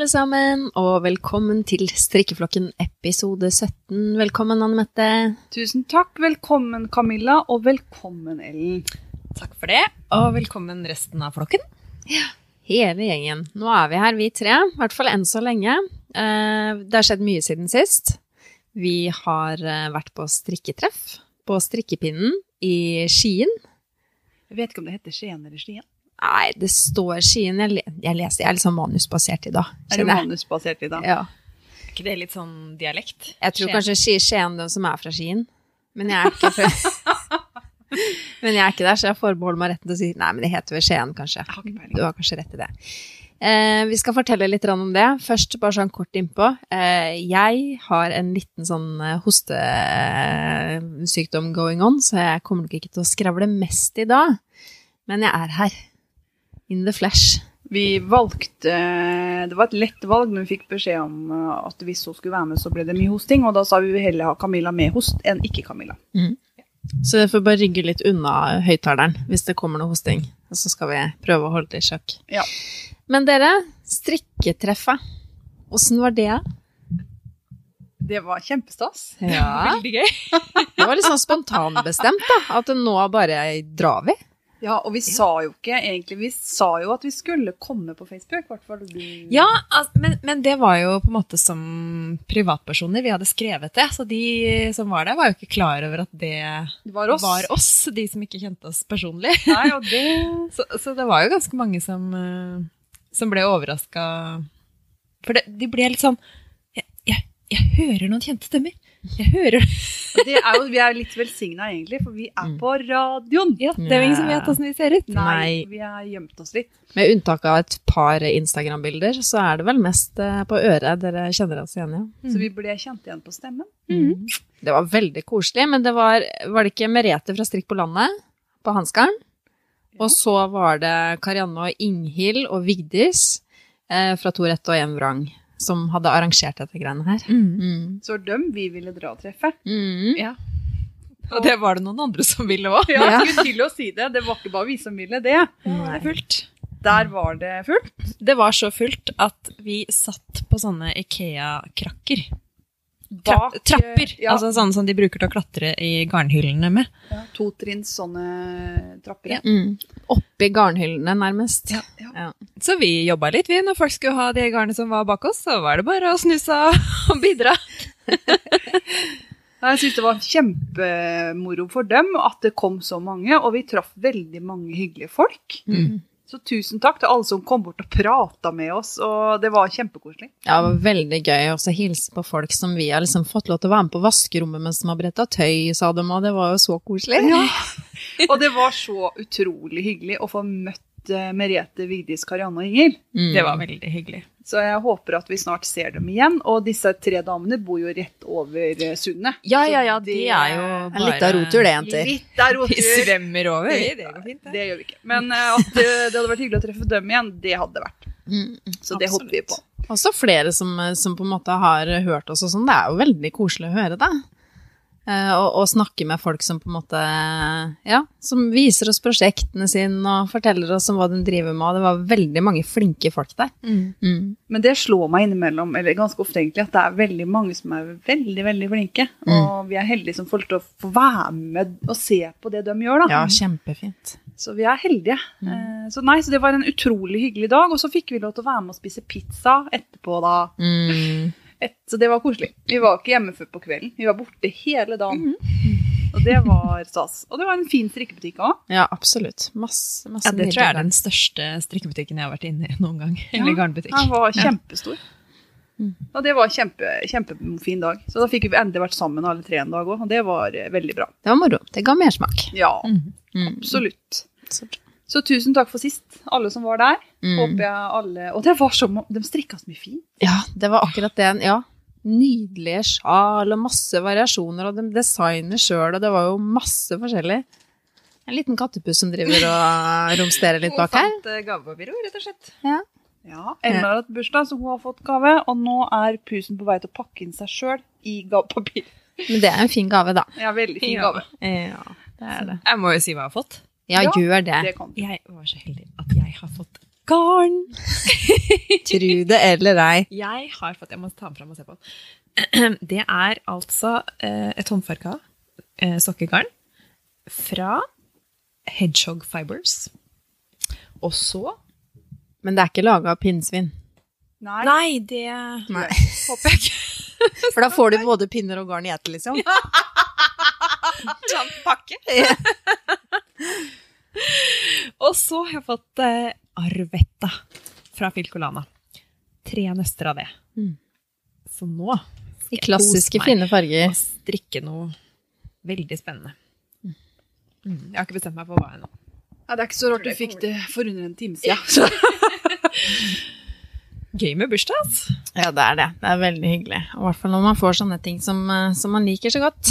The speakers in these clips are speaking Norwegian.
Alle sammen, og velkommen til Strikkeflokken episode 17. Velkommen, Anne Mette. Tusen takk. Velkommen, Camilla, og velkommen, Ellen. Takk for det, og velkommen resten av flokken. Ja, Hele gjengen. Nå er vi her, vi tre. I hvert fall enn så lenge. Eh, Det har skjedd mye siden sist. Vi har eh, vært på strikketreff på Strikkepinnen i Skien. Jeg vet ikke om det heter Skien eller Skien. Nei, det står Skien. Jeg, jeg leser, jeg er litt sånn manusbasert i dag. Er du manusbasert i dag? Ja. Er ikke det litt sånn dialekt? Jeg tror Skien. kanskje Ski- Skien den som er fra Skien. Men jeg er ikke fra Men jeg er ikke der, så jeg forbeholder meg retten til å si Nei, men det heter vel Skien, kanskje. Har ikke. Du har kanskje rett i det. Eh, vi skal fortelle litt om det. Først bare sånn kort innpå. Eh, jeg har en liten sånn eh, hostesykdom going on, så jeg kommer nok ikke til å skravle mest i dag. Men jeg er her. In the flesh. Vi valgte Det var et lett valg når vi fikk beskjed om uh, at hvis hun skulle være med, så ble det mye hosting. Og da sa vi vi heller ha Camilla med host enn ikke Camilla. Så jeg får bare rygge litt unna høyttaleren hvis det kommer noe hosting. Og så skal vi prøve å holde det i sjakk. Ja. Men dere, strikketreffet. Åssen var det? Det var kjempestas. Ja. Veldig gøy. Det var litt sånn spontanbestemt, da. At nå bare drar vi. Ja, og vi sa jo ikke egentlig Vi sa jo at vi skulle komme på Facebook. Hvertfall. hvert fall. Ja, altså, men, men det var jo på en måte som privatpersoner. Vi hadde skrevet det, så de som var der, var jo ikke klar over at det Det var oss. var oss, de som ikke kjente oss personlig. Nei, og det Så, så det var jo ganske mange som, eh, som ble overraska. For det, de ble litt sånn jeg, jeg, jeg hører noen kjente stemmer. Jeg hører det er jo, Vi er litt velsigna, egentlig, for vi er Mm. på radioen. Ja, det er jo ingen som vet åssen vi ser ut. Nei, Nei. vi har gjemt oss litt. Med unntak av et par Instagram-bilder, så er det vel mest eh, på øret dere kjenner oss igjen i. Ja. Så vi ble kjent igjen på stemmen. Det var veldig koselig, men det var, var det ikke Merete fra Strikk på landet på Hansgarden? Og så var det Karianne og Inghild og Vigdis eh, fra To rette og én vrang som hadde arrangert dette greiene her. Mm. Mm. Så dem vi ville dra og treffe. Mm. Ja. Og det var det noen andre som ville òg. Ja, jeg skulle til å si det. Det var ikke bare vi som ville det. Nei. fullt. Der var det fullt. Det var så fullt at vi satt på sånne Ikea-krakker. Bak, eh, trapper. Ja, Altså sånne som de bruker til å klatre i garnhyllene med. ja, totrinns sånne trapper. Ja. Mm. Oppi garnhyllene, nærmest. Ja. Ja. Så vi jobba litt, vi. Når folk skulle ha de garnene som var bak oss, så var det bare å snu seg og bidra. Jeg syns det var kjempemoro for dem at det kom så mange, og vi traff veldig mange hyggelige folk. Mm. Så tusen takk til alle som kom bort og prata med oss, og det var kjempekoselig. Ja, det var veldig gøy å hilse på folk som vi har liksom fått lov til å være med på vaskerommet mens de har bretta tøy, sa de, og det var jo så koselig. Ja. Og det var så utrolig hyggelig å få møtt Merete, Vigdis, Karianne og Ingrid. Mm. Det var veldig hyggelig. Så jeg håper at vi snart ser dem igjen. Og disse tre damene bor jo rett over eh, sundet. Ja, ja, ja, de er jo En liten rotur, det, jenter. Litt Vi rotur. svømmer over, vi. Det går fint, det. Det gjør vi ikke. Men eh, at det, hadde vært hyggelig å treffe dem igjen, det hadde det vært. Mm. Så det håper vi på. Også flere som, som på en måte har hørt oss og sånn. Det er jo veldig koselig å høre det. Eh, og, og snakke med folk som på en måte Ja, som viser oss prosjektene sine og forteller oss om hva de driver med. Det var veldig mange flinke folk der. Mm. Men det slår meg innimellom, eller ganske ofte egentlig, at det er veldig mange som er veldig, veldig flinke. Og vi er heldige som får til å få være med og se på det de gjør, da. Ja, kjempefint. Så vi er heldige. Eh, Så nei, så det var en utrolig hyggelig dag. Og så fikk vi lov til å være med og spise pizza etterpå, da. Mm. Så det var koselig. Vi var ikke hjemme før på kvelden. Vi var borte hele dagen. Og det var stas. Og det var en fin strikkebutikk òg. Ja, absolutt. Masse, masse Ja, det tror jeg er den største strikkebutikken jeg har vært inne i noen gang. Ja, Eller garnbutikk. Den var kjempestor. Ja. Og det var kjempe, kjempefin dag. Så da fikk vi endelig vært sammen alle tre en dag òg, og det var eh, veldig bra. Det var moro. Det ga mersmak. Ja, Mm. absolutt. Så bra. Så tusen takk for sist, alle som var der. Mm. Håper jeg alle Og det var så De strikka så mye fint. Ja, det var akkurat det. Ja. Nydelige sjal og masse variasjoner, og de designer sjøl, og det var jo masse forskjellig. En liten kattepuss som driver og romsterer litt bak her. Hun fant eh, gavepapir, rett og slett. Ja. Ja, Elma har hatt bursdag, så hun har fått gave. Og nå er pusen på vei til å pakke inn seg sjøl i gavepapir. Men det er en fin gave, da. Ja, veldig fin Ja. gave. Ja, det er det. Jeg må jo si hva jeg har fått. Ja, Ja, gjør det. Det kan du. Jeg var så heldig at jeg har fått garn. Tru det eller ei. Jeg har fått Jeg må ta den fram og se på den. Det er altså eh, et håndfarka eh, sokkegarn fra Hedgehog Fibers. Og så Men det er ikke laga av pinnsvin. Nei. Nei, det Nei. håper jeg ikke. For da får du både pinner og garn i ett, liksom. Sånn pakke. Og så har jeg fått eh, Arvetta fra Filcolana. Tre nøster av det. Mm. Så nå I klassiske, meg. fine farger. og strikke noe veldig spennende. Mm. Jeg har ikke bestemt meg for hva ennå. Ja, det er ikke så rart du fikk det for under en time siden. Gøy med bursdag, altså. Ja, det er det. Det er veldig hyggelig. Og I hvert fall når man får sånne ting som, eh, som man liker så godt.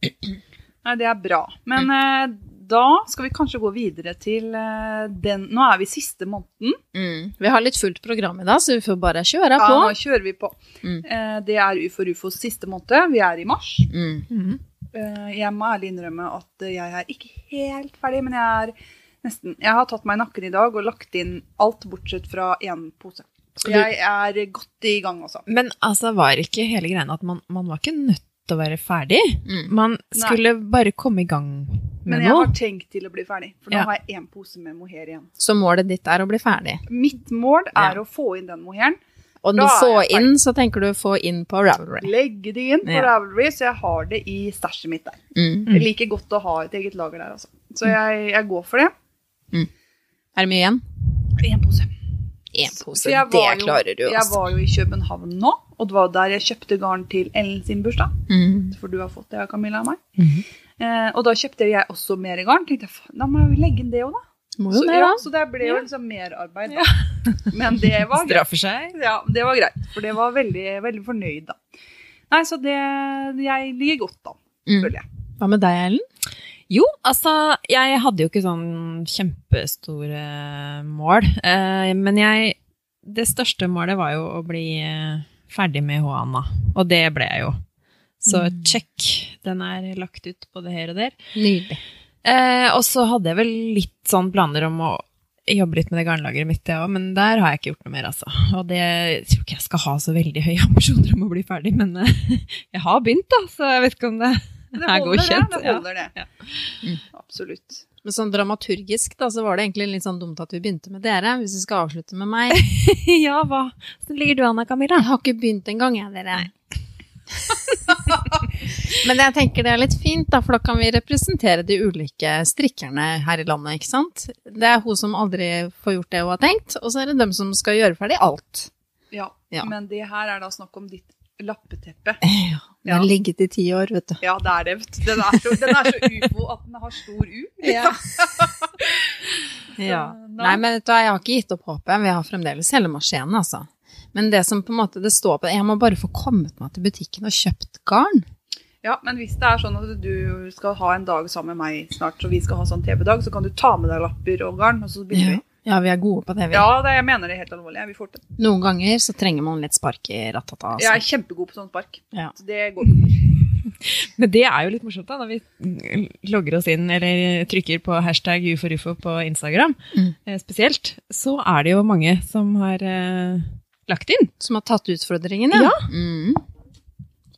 Nei, det er bra. Men eh, da skal vi kanskje gå videre til eh, den Nå er vi siste måneden. Mm. Vi har litt fullt program i dag, så vi får bare kjøre på. Ja, nå kjører vi på. Mm. Eh, det er UFO Rufos UFOs siste måned. Vi er i mars. Mm. Eh, jeg må ærlig innrømme at eh, jeg er ikke helt ferdig, men jeg er nesten Jeg har tatt meg i nakken i dag og lagt inn alt bortsett fra én pose. Så jeg er godt i gang, altså. Men altså, var ikke hele greia at man, man var ikke nødt å være ferdig? Mm. Man skulle bare komme i gang med noe. Men jeg noe. har tenkt til å bli ferdig, for nå Ja. har jeg én pose med mohair igjen. Så målet ditt er å bli ferdig. Mitt mål er Ja. å få inn den mohairen. Og når du får inn, så tenker du å få inn på Ravelry. Legge det inn på Ja. Ravelry, så jeg har det i stæsjet mitt der. Mm. Jeg liker godt å ha et eget lager der, altså. Så jeg, jeg går for det. Er det mye igjen? Én pose. En pose, jeg det klarer du. Jeg Altså. var jo i København nå, og det var der jeg kjøpte garn til Ellen sin bursdag. Mm. For du har fått det av Camilla og meg. Mm. eh, og da kjøpte jeg også mer garn. Tenkte jeg, da må jeg legge inn det òg, da. Så, jo ja, da. så det ble jo liksom mer arbeid, da. Men det var greit. Straffer seg. Ja, det var greit. For det var veldig, veldig fornøyd, da. Nei, så det Jeg ligger godt an, Mm. føler jeg. Hva med deg, Ellen? Jo, altså, jeg hadde jo ikke sånn kjempestore mål. Eh, men jeg Det største målet var jo å bli eh, ferdig med Hoana. Og det ble jeg jo. Så Mm. check. Den er lagt ut både her og der. Nydelig. Eh, og så hadde jeg vel litt sånn planer om å jobbe litt med det garnlageret mitt, jeg òg, men der har jeg ikke gjort noe mer, altså. Og det jeg tror ikke jeg skal ha så veldig høye ambisjoner om å bli ferdig, men eh, jeg har begynt, da, så jeg vet ikke om det, Det er godkjent. det. Det holder, det. Ja. Mm. Absolutt. Men sånn dramaturgisk, da, så var det egentlig litt sånn dumt at vi begynte med dere, hvis vi skal avslutte med meg. Ja, hva? Hvordan ligger du, an da, Camilla? Jeg har ikke begynt engang, jeg, dere. Men jeg tenker det er litt fint, da, for da kan vi representere de ulike strikkerne her i landet, ikke sant? Det er hun som aldri får gjort det hun har tenkt, og så er det dem som skal gjøre ferdig alt. Ja. Ja. Men det her er da snakk om ditt lappeteppe. Ja, den har ligget i ti år, vet du. Ja, det er det. vet du. Den er så, den er så ufo at den har stor U. Ja. ja. Nei, men vet du, jeg har ikke gitt opp håpet. Vi har fremdeles hele maskinen, altså. Men det som på en måte det står på, jeg må bare få kommet meg til butikken og kjøpt garn. Ja, men hvis det er sånn at du skal ha en dag sammen med meg snart, så vi skal ha sånn TV-dag, så kan du ta med deg lapper og garn, og så begynner vi. Ja, vi er gode på det, vi. Ja, det, jeg mener det helt alvorlig. Vi får til. Noen ganger så trenger man litt spark i ratata. Jeg Altså. er kjempegod på sånn spark. Ja. Så det går. Men det er jo litt morsomt, da, når vi logger oss inn eller trykker på hashtag uforufo på Instagram, Mm. eh, spesielt, så er det jo mange som har eh, lagt inn. Som har tatt utfordringen, ja. Ja. Mm.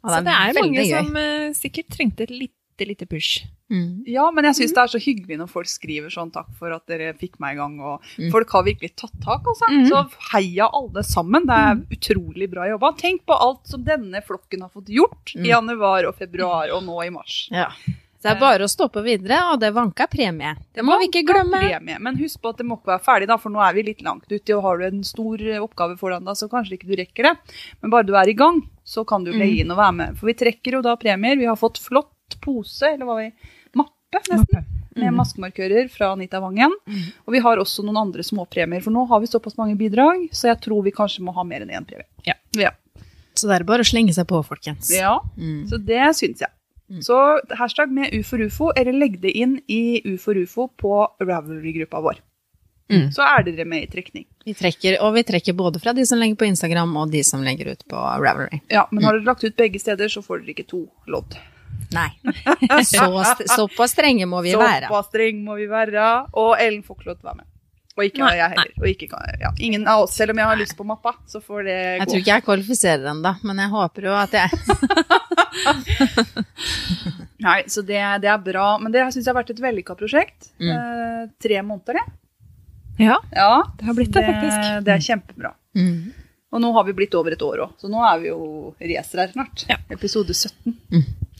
Ja, så det er mange gøy. som eh, sikkert trengte et lite, lite push. Mm. Ja, men jeg syns det er så hyggelig når folk skriver sånn 'takk for at dere fikk meg i gang', og Mm. folk har virkelig tatt tak, altså. Mm. Så heia alle sammen. Det er utrolig bra jobba. Tenk på alt som denne flokken har fått gjort Mm. i januar og februar og nå i mars. Ja. Så det er bare å stå på videre, og det vanka premie. Det må vi ikke glemme. Premie. Men husk på at det må ikke være ferdig, da, for nå er vi litt langt uti, Og har du en stor eh, oppgave foran deg, så kanskje ikke du rekker det. Men bare du er i gang, så kan du Mm. legge inn og være med. For vi trekker jo da premier. Vi har fått flott pose, eller hva vi Mappe, nesten. Med maskemarkører fra Anita Wangen. Mm. Og vi har også noen andre småpremier, for nå har vi såpass mange bidrag, så jeg tror vi kanskje må ha mer enn én premie. Ja. ja. Så det er bare å slenge seg på, folkens. Ja, Mm. så det syns jeg. Mm. Så hashtag med uforufo, eller legg det inn i uforufo på Ravelry-gruppa vår. Mm. Så er dere med i trekning. Vi trekker, og vi trekker både fra de som legger på Instagram, og de som legger ut på Ravelry. Ja, Men har dere lagt ut begge steder, så får dere ikke to lodd. Nei. Så, st- såpass strenge må vi være. Såpass strenge må vi være. Og Ellen får ikke lov til å være med. Og ikke Nei, jeg heller. Og ikke, ja, ingen av oss, selv om jeg har lyst på mappa, så får det gå. Jeg tror ikke jeg kvalifiserer ennå, men jeg håper jo at jeg Nei, så det, det er bra. Men det syns jeg har vært et vellykka prosjekt. Mm. Eh, tre måneder, det. Ja, Ja, det har blitt det, faktisk. Det er kjempebra. mm. Og nå har vi blitt over et år òg, så nå er vi jo racere her snart. Ja. Episode 17.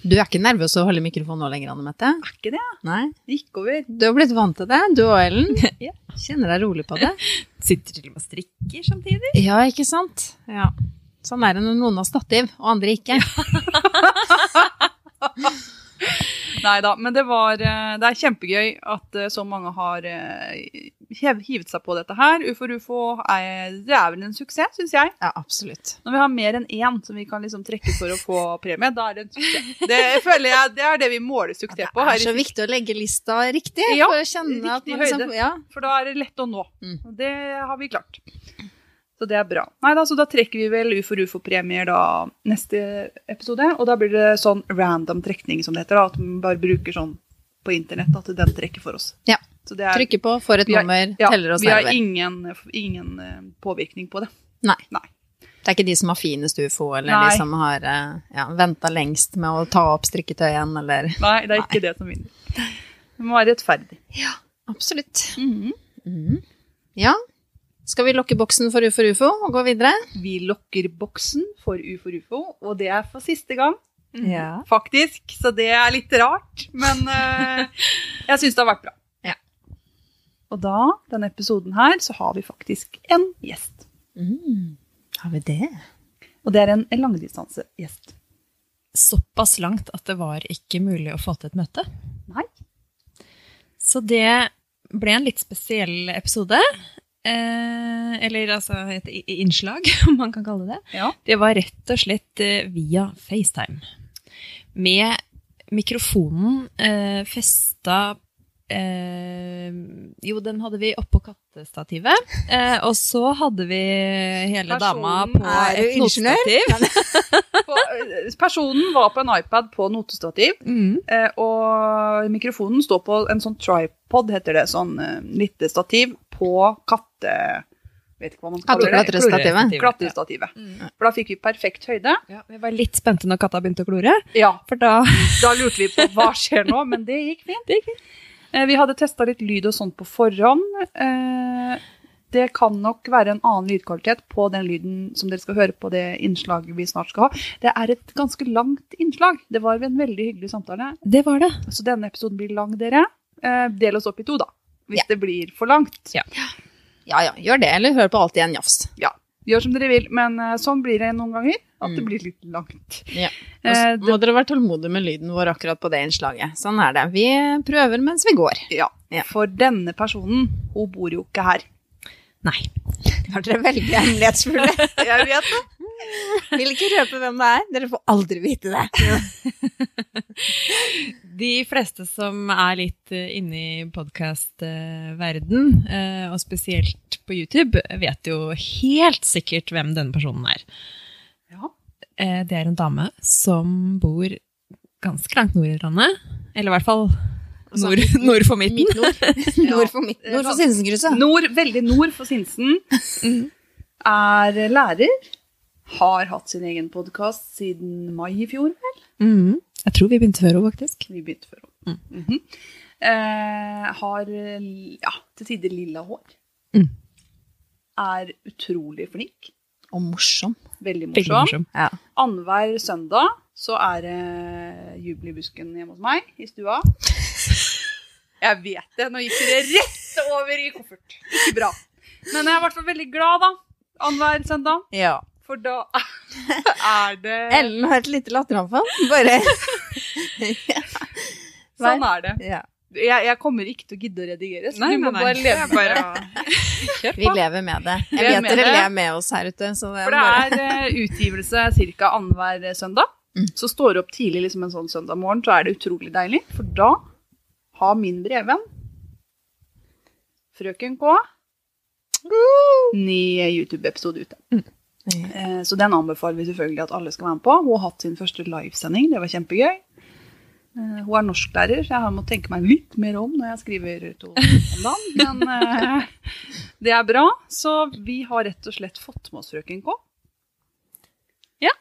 Du er ikke nervøs å holde mikrofonen nå lenger, Anne Mette? Er ikke det? Nei? Det gikk over. Du har blitt vant til det, du og Ellen. Ja. Kjenner deg rolig på det. Sitter til og med og strikker samtidig. Ja, ikke sant? Ja. Sånn er det når noen har stativ, og andre ikke. Nei da, men det var eh, Det er kjempegøy at eh, så mange har eh, hivet seg på dette her. Ufo Rufo er, det er vel en suksess, syns jeg. Ja, absolutt. Når vi har mer enn én som vi kan liksom trekke for å få premie, da er det en suksess. Det føler jeg, det er det vi måler suksess på. Det her er så viktig å legge lista riktig, Ja, for å kjenne at riktig høyde. liksom, høyde. ja. For da er det lett å nå. Mm. Det har vi klart. Så det er bra. Nei da, så da trekker vi vel ufo-ufo-premier da neste episode. Og da blir det sånn random trekning, som det heter. da, At man bare bruker sånn på internett at den trekker for oss. Ja. Så det er, Trykker på, får et vi har- nummer, ja, teller over. Vi har ingen, ingen eh, påvirkning på det. Nei. Nei. Det er ikke de som har finest ufo, eller Nei. de som har eh, ja, venta lengst med å ta opp strikketøyen, eller Nei, det er ikke det som vinner. Det må være rettferdig. Ja, Absolutt. Mhm. Mhm. Ja. Skal vi lokke boksen for ufo ufo og gå videre? Vi lokker boksen for UFO Rufo, og det er for siste gang. Ja. faktisk, så det er litt rart, men uh, jeg syns det har vært bra. Ja. Og da, denne episoden her, så har vi faktisk en gjest. Mm. Har vi det? Og det er en, en langdistansegjest. Såpass langt at det var ikke mulig å få til et møte. Nei. Så det ble en litt spesiell episode. Eh, eller altså et innslag, om man kan kalle det. Ja. Det var rett og slett eh, via FaceTime. Med mikrofonen eh, festa eh, Jo, den hadde vi oppå kattestativet. Eh, og så hadde vi hele dama på er et notestativ. Eh, personen var på en iPad på notestativ, Mm. eh, og mikrofonen står på en sånn tripod, heter det, sånn eh, lite stativ på katte... Vet ikke hva man kaller det. Klatrestativet. Klatretstativet. Mm. For da fikk vi perfekt høyde. Ja, vi var litt spente når katta begynte å klore, Ja, for da Da lurte vi på hva skjer nå, men det gikk fint. Det gikk fint. Eh, Vi hadde testa litt lyd og sånt på forhånd. Eh, Det kan nok være en annen lydkvalitet på den lyden som dere skal høre på det innslaget vi snart skal ha. Det er et ganske langt innslag. Det var en veldig hyggelig samtale. Det var det. Så denne episoden blir lang, dere. Eh, Del oss opp i to, da. Hvis Ja. det blir for langt. Ja. Ja ja, gjør det, eller hør på alt en jafs. Ja. Gjør som dere vil, men eh, sånn blir det noen ganger. At det Mm. blir litt langt. Ja. Eh, Så må dere være tålmodige med lyden vår akkurat på det innslaget. Sånn er det. Vi prøver mens vi går. Ja. Ja. For denne personen, hun bor jo ikke her. Nei. Har dere veldig hemmelighetsfulle? Jeg vet det. Vil ikke røpe hvem det er. Dere får aldri vite det. De fleste som er litt eh, inne i podkast-verden, og spesielt på YouTube, vet jo helt sikkert hvem denne personen er. Ja. Eh, Det er en dame som bor ganske langt nord i landet. Eller i hvert fall Altså, nord, nord for midten. Midt-nord. Nord for, midten. nord for Sinsenkrysset. Nord, veldig nord for Sinsen. Er lærer. Har hatt sin egen podkast siden mai i fjor. vel? Mhm. Jeg tror vi begynte før henne, faktisk. Vi begynte før henne. Mhm. eh, har ja, til tider lilla hår. Mm. Er utrolig flink. Og morsom. Veldig morsom. morsom. Ja. Annenhver søndag så er det jubel i busken hjemme hos meg i stua. Jeg vet det. Nå gikk det rett over i koffert. Ikke bra. Men jeg er i hvert fall veldig glad, da. Annenhver søndag. ja. For da er det Ellen har et lite latteranfall. Bare Sånn er det. ja. Jeg, jeg kommer ikke til å gidde å redigere, så Nei, du må nei, nei. bare leve med det. Vi lever med det. Jeg vet dere ler med oss her ute. Så det For det er eh, utgivelse ca. annenhver søndag. Mm. Så står du opp tidlig liksom en sånn søndag morgen, så er det utrolig deilig. For da har min brevvenn, Frøken K, ny YouTube-episode ute. Eh, Så den anbefaler vi selvfølgelig at alle skal være med på. Hun har hatt sin første livesending, det var kjempegøy. Eh, hun er norsklærer, så jeg må tenke meg litt mer om når jeg skriver to om dagen. Men eh, det er bra. Så vi har rett og slett fått med oss frøken K. Ja.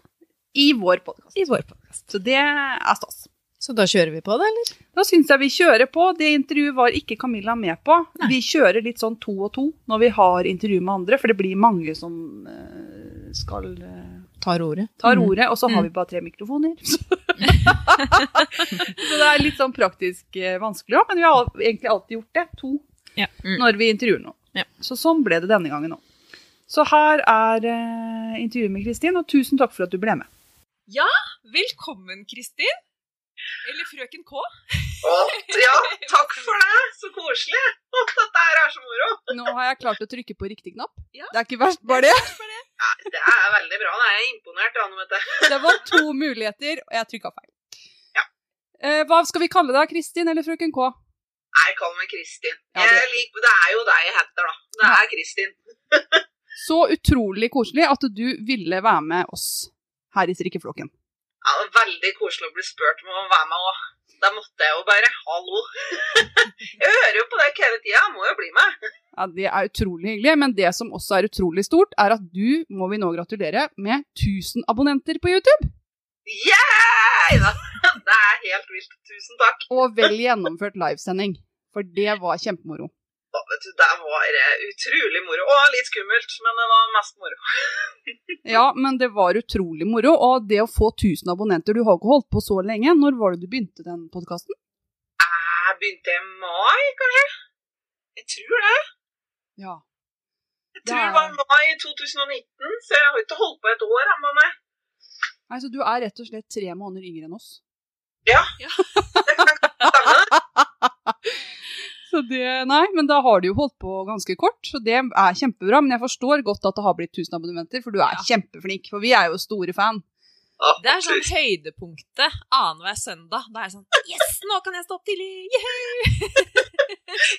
I vår podkast. I vår podkast. Så det er stas. Så da kjører vi på det, eller? Da syns jeg vi kjører på. Det intervjuet var ikke Camilla med på. Vi kjører litt sånn to og to når vi har intervju med andre, for det blir mange som eh, skal Tar ordet. tar Mm. og så har Mm. vi bare tre mikrofoner. så det er litt sånn praktisk eh, vanskelig òg, men vi har egentlig alltid gjort det. To Ja. Mm. når vi intervjuer noen. Ja. Så sånn ble det denne gangen òg. Så her er eh, intervjuet med Kristin, og tusen takk for at du ble med. Ja, Velkommen, Kristin. Eller frøken K. Å, ja, takk for det! Så koselig! Dette her er så moro. Nå har jeg klart å trykke på riktig knapp. Ja. Det er ikke verst, bare det. Ja, det er veldig bra. Da er imponert. Da, vet. Det var to muligheter, og jeg trykka feil. Ja. Eh, hva skal vi kalle deg, Kristin eller frøken K? Jeg kaller meg Kristin. Ja, det- Jeg lik, det er jo deg jeg heter, da. Det Ja. er Kristin. Så utrolig koselig at du ville være med oss her i Strikkeflokken. Ja, det er veldig koselig å bli spurt om å være med òg. Da måtte jeg jo bare Hallo. Jeg hører jo på deg hele tida. Jeg må jo bli med. Ja, Det er utrolig hyggelig, men det som også er utrolig stort, er at du må vi nå gratulere med 1000 abonnenter på YouTube. Yeah! Da. Det er helt vilt. Tusen takk. Og vel gjennomført livesending. For det var kjempemoro. Å, vet du, Det var eh, utrolig moro. Og litt skummelt, men det var mest moro. Ja, men det var utrolig moro. Og det å få 1000 abonnenter Du har ikke holdt på så lenge. Når var det du begynte den podkasten? Jeg begynte i mai, kanskje? Jeg tror det. Ja. Jeg tror det var mai 2019, så jeg har ikke holdt på et år ennå, nei. Nei, Så du er rett og slett tre måneder yngre enn oss? Det kan stemme. Så det, nei, men da har du jo holdt på ganske kort, så det er kjempebra. Men jeg forstår godt at det har blitt 1000 abonnementer, for du er Ja. kjempeflink. For vi er jo store fan. Det er sånn høydepunktet annenhver søndag. Da er jeg sånn Yes, nå kan jeg stå opp tidlig! Yay!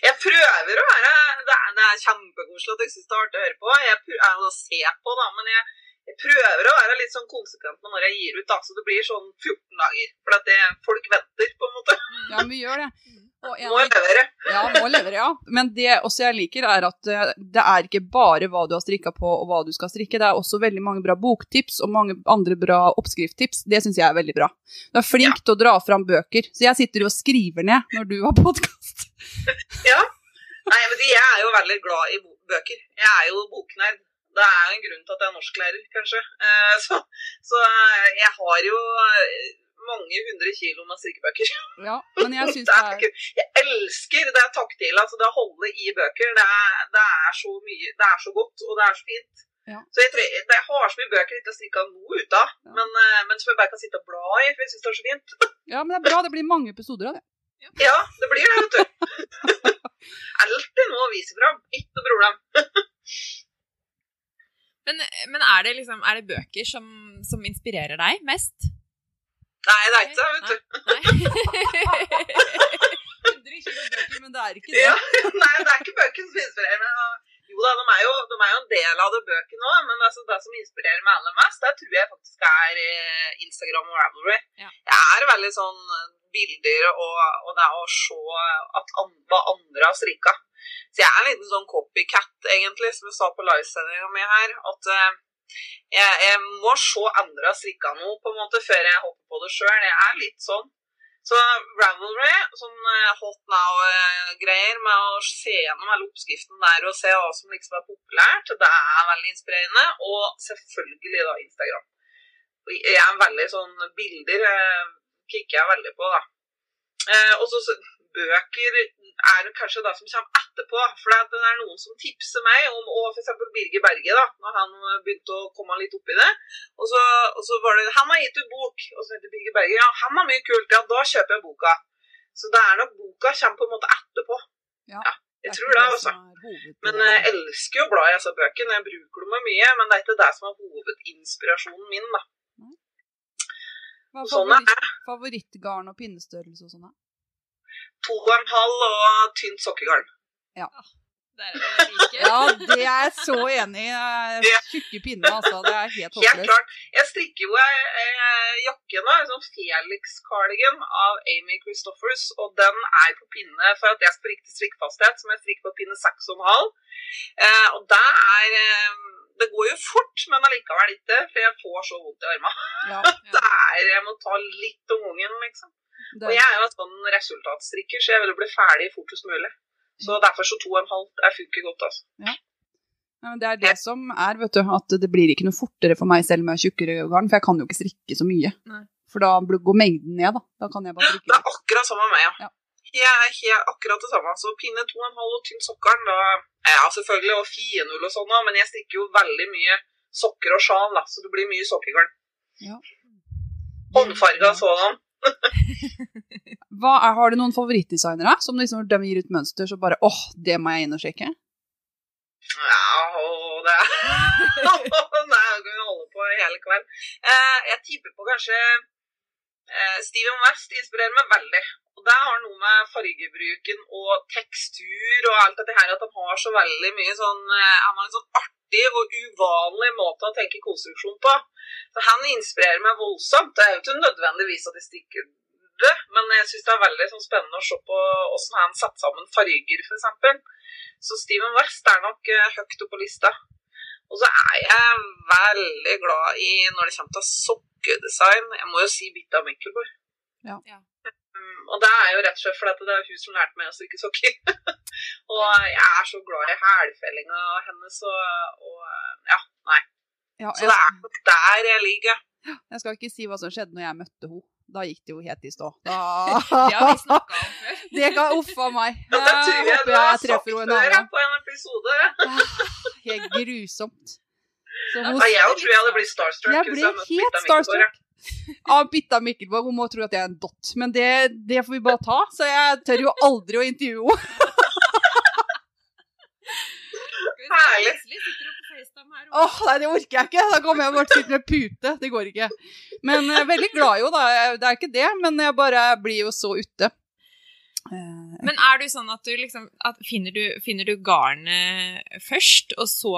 Jeg prøver å være Det er, det er kjempekoselig at jeg syns det er artig å høre på. Jeg prøver, er å se på, da, men jeg, jeg prøver å være litt sånn konsekvent med når jeg gir ut, da, så det blir sånn 14 dager. For at det, folk venter, på en måte. Ja, vi gjør det. Og en Må levere. Ja, må levere, ja. Men det også jeg liker, er at eh, det er ikke bare hva du har strikka på og hva du skal strikke. Det er også veldig mange bra boktips og mange andre bra oppskrifttips. Det syns jeg er veldig bra. Du er flink til å dra fram bøker, så jeg sitter jo og skriver ned når du har podkast. Nei, men Jeg er jo veldig glad i bøker. Jeg er jo boknerd. Det er jo en grunn til at jeg er norsklærer, kanskje. Eh, Så, så eh, jeg har jo eh, mange hundre kilo med strikkebøker. Ja, men jeg syns Det det er er Jeg elsker det taktile, altså det å holde i bøker. Det er, det er så mye, det er så godt, og det er så fint. Ja. Så jeg, tror, jeg har så mye bøker jeg ikke har strikka noe ut av, Ja. men, men som jeg bare kan sitte og bla i, for jeg syns det er så fint. Ja, men det er bra. Det blir mange episoder av det. Ja, det blir det, vet du. Alltid noe å vise fram. Ikke noe problem. Men, men er, det liksom, er det bøker som, som inspirerer deg mest? Nei, det er ikke det, vet du. Nei. 100 kilo bøker, men det er ikke det. Ja, nei, det er ikke bøker som inspirerer meg. Jo da, de er jo, de er jo en del av det bøkene òg, men altså, det som inspirerer meg aller mest, det tror jeg faktisk er eh, Instagram og Ravelry. Ja. Jeg er veldig sånn bilder og, og det å se at an, hva andre har strikka. Så jeg er en liten sånn copycat, egentlig, som jeg sa på livesendinga mi her. At eh, jeg, jeg må se andre har strikka noe, på en måte, før jeg hopper på det sjøl. Jeg er litt sånn. Så Ravelry, sånn eh, hot now-greier med å se gjennom hele oppskriften der og se hva som liksom er populært, det er veldig inspirerende. Og selvfølgelig da Instagram. Jeg er veldig sånn Bilder eh, kikker jeg veldig på, da. Eh, og så bøker er det kanskje det som kommer etterpå. For det er noen som tipser meg om og f.eks. Birger Berge, da, når han begynte å komme litt opp i det. Og så, og så var det Han har gitt ut bok, og så heter Birger Berge. Ja, han har mye kult. Ja, da kjøper jeg boka. Så det er nok boka kommer på en måte etterpå. Ja, jeg tror det, altså. Men eh, jeg elsker jo å bla i disse bøkene. Jeg bruker dem mye, men det er ikke det som er hovedinspirasjonen min, da. Hva sånn er favoritt, favorittgarn og pinnestørrelse og sånn? To og en halv og tynt sokkegarn. Ja. like. Ja, det er jeg så enig i. Eh, Tjukke pinner, altså. Det er helt Helt klart. Jeg strikker jo ei ei jakke nå, en sånn Felix-cardigan av Amy Christoffers, og den er på pinne for at jeg skal riktig strikkfasthet, som jeg strikker på pinne 6,5. Eh, og det er eh, Det går jo fort, men allikevel ikke, for jeg får så vondt i armene. Ja, Det er, jeg må ta litt om gangen, liksom. Og jeg er jo en sånn resultatstrikker, så jeg vil jo bli ferdig fortest mulig. Så derfor så to og en halv. Det funker godt, altså. ja, men det er det som er, vet du, at det blir ikke noe fortere for meg selv med tjukkere garn, for jeg kan jo ikke strikke så mye. Nei. For da går mengden ned, da. Da kan jeg bare Det er akkurat samme med meg, ja. Ja. Jeg er akkurat det samme. Så pinne to og en halv og tynn sokkelen, da Ja, selvfølgelig, og finull og sånn men jeg strikker jo veldig mye sokker og sjal, da, så det blir mye sokkegarn. Ja. Håndfarga sådan. Hva er, har du noen favorittdesignere som liksom, de gir ut mønster, så bare åh, det må jeg inn og sjekke? Ja, det Nei, jeg kan holde på hele kveld. Eh, jeg tipper på kanskje eh, Steven West inspirerer meg veldig. Og det har noe med fargebruken og tekstur og alt dette her at han har så veldig mye sånn eh, Han har en sånn artig og uvanlig måte å tenke konstruksjon på. Så han inspirerer meg voldsomt. Det er jo ikke nødvendigvis at de stikker det, men jeg syns det er veldig sånn, spennende å se på hvordan han setter sammen farger, f.eks. Så Steven West er nok uh, høyt oppe på lista. Og så er jeg veldig glad i når det kommer til sokkedesign. Jeg må jo si Bitta Mikkelborg. Ja. Ja. Mm, Og det er jo rett og slett fordi det er hun som lærte meg å strikke sokker. og jeg er så glad i hælfellinga hennes og, og ja, nei. Ja, Så det er nok der jeg ligger. jeg skal ikke si hva som skjedde når jeg møtte henne. Da gikk det jo helt i stå. Da Det har vi snakka om før. Det kan uffa meg. Ja, det tror jeg jeg du har jeg sagt før på en episode. Ah, Helt grusomt. Så hun, Ja, jeg tror jeg hadde blitt starstruck. Jeg ble helt starstruck. av Bitta Mikkelborg. Hun må tro at jeg er en dott, men det, det får vi bare ta. Så jeg tør jo aldri å intervjue henne. Herlig. Åh, nei, det orker jeg ikke. Da kommer jeg bare til å sitte med pute. Det går ikke. Men jeg er veldig glad jo, da. Det er ikke det, men jeg bare blir jo så ute. Men er du sånn at du liksom at finner, du, finner du garnet først, og så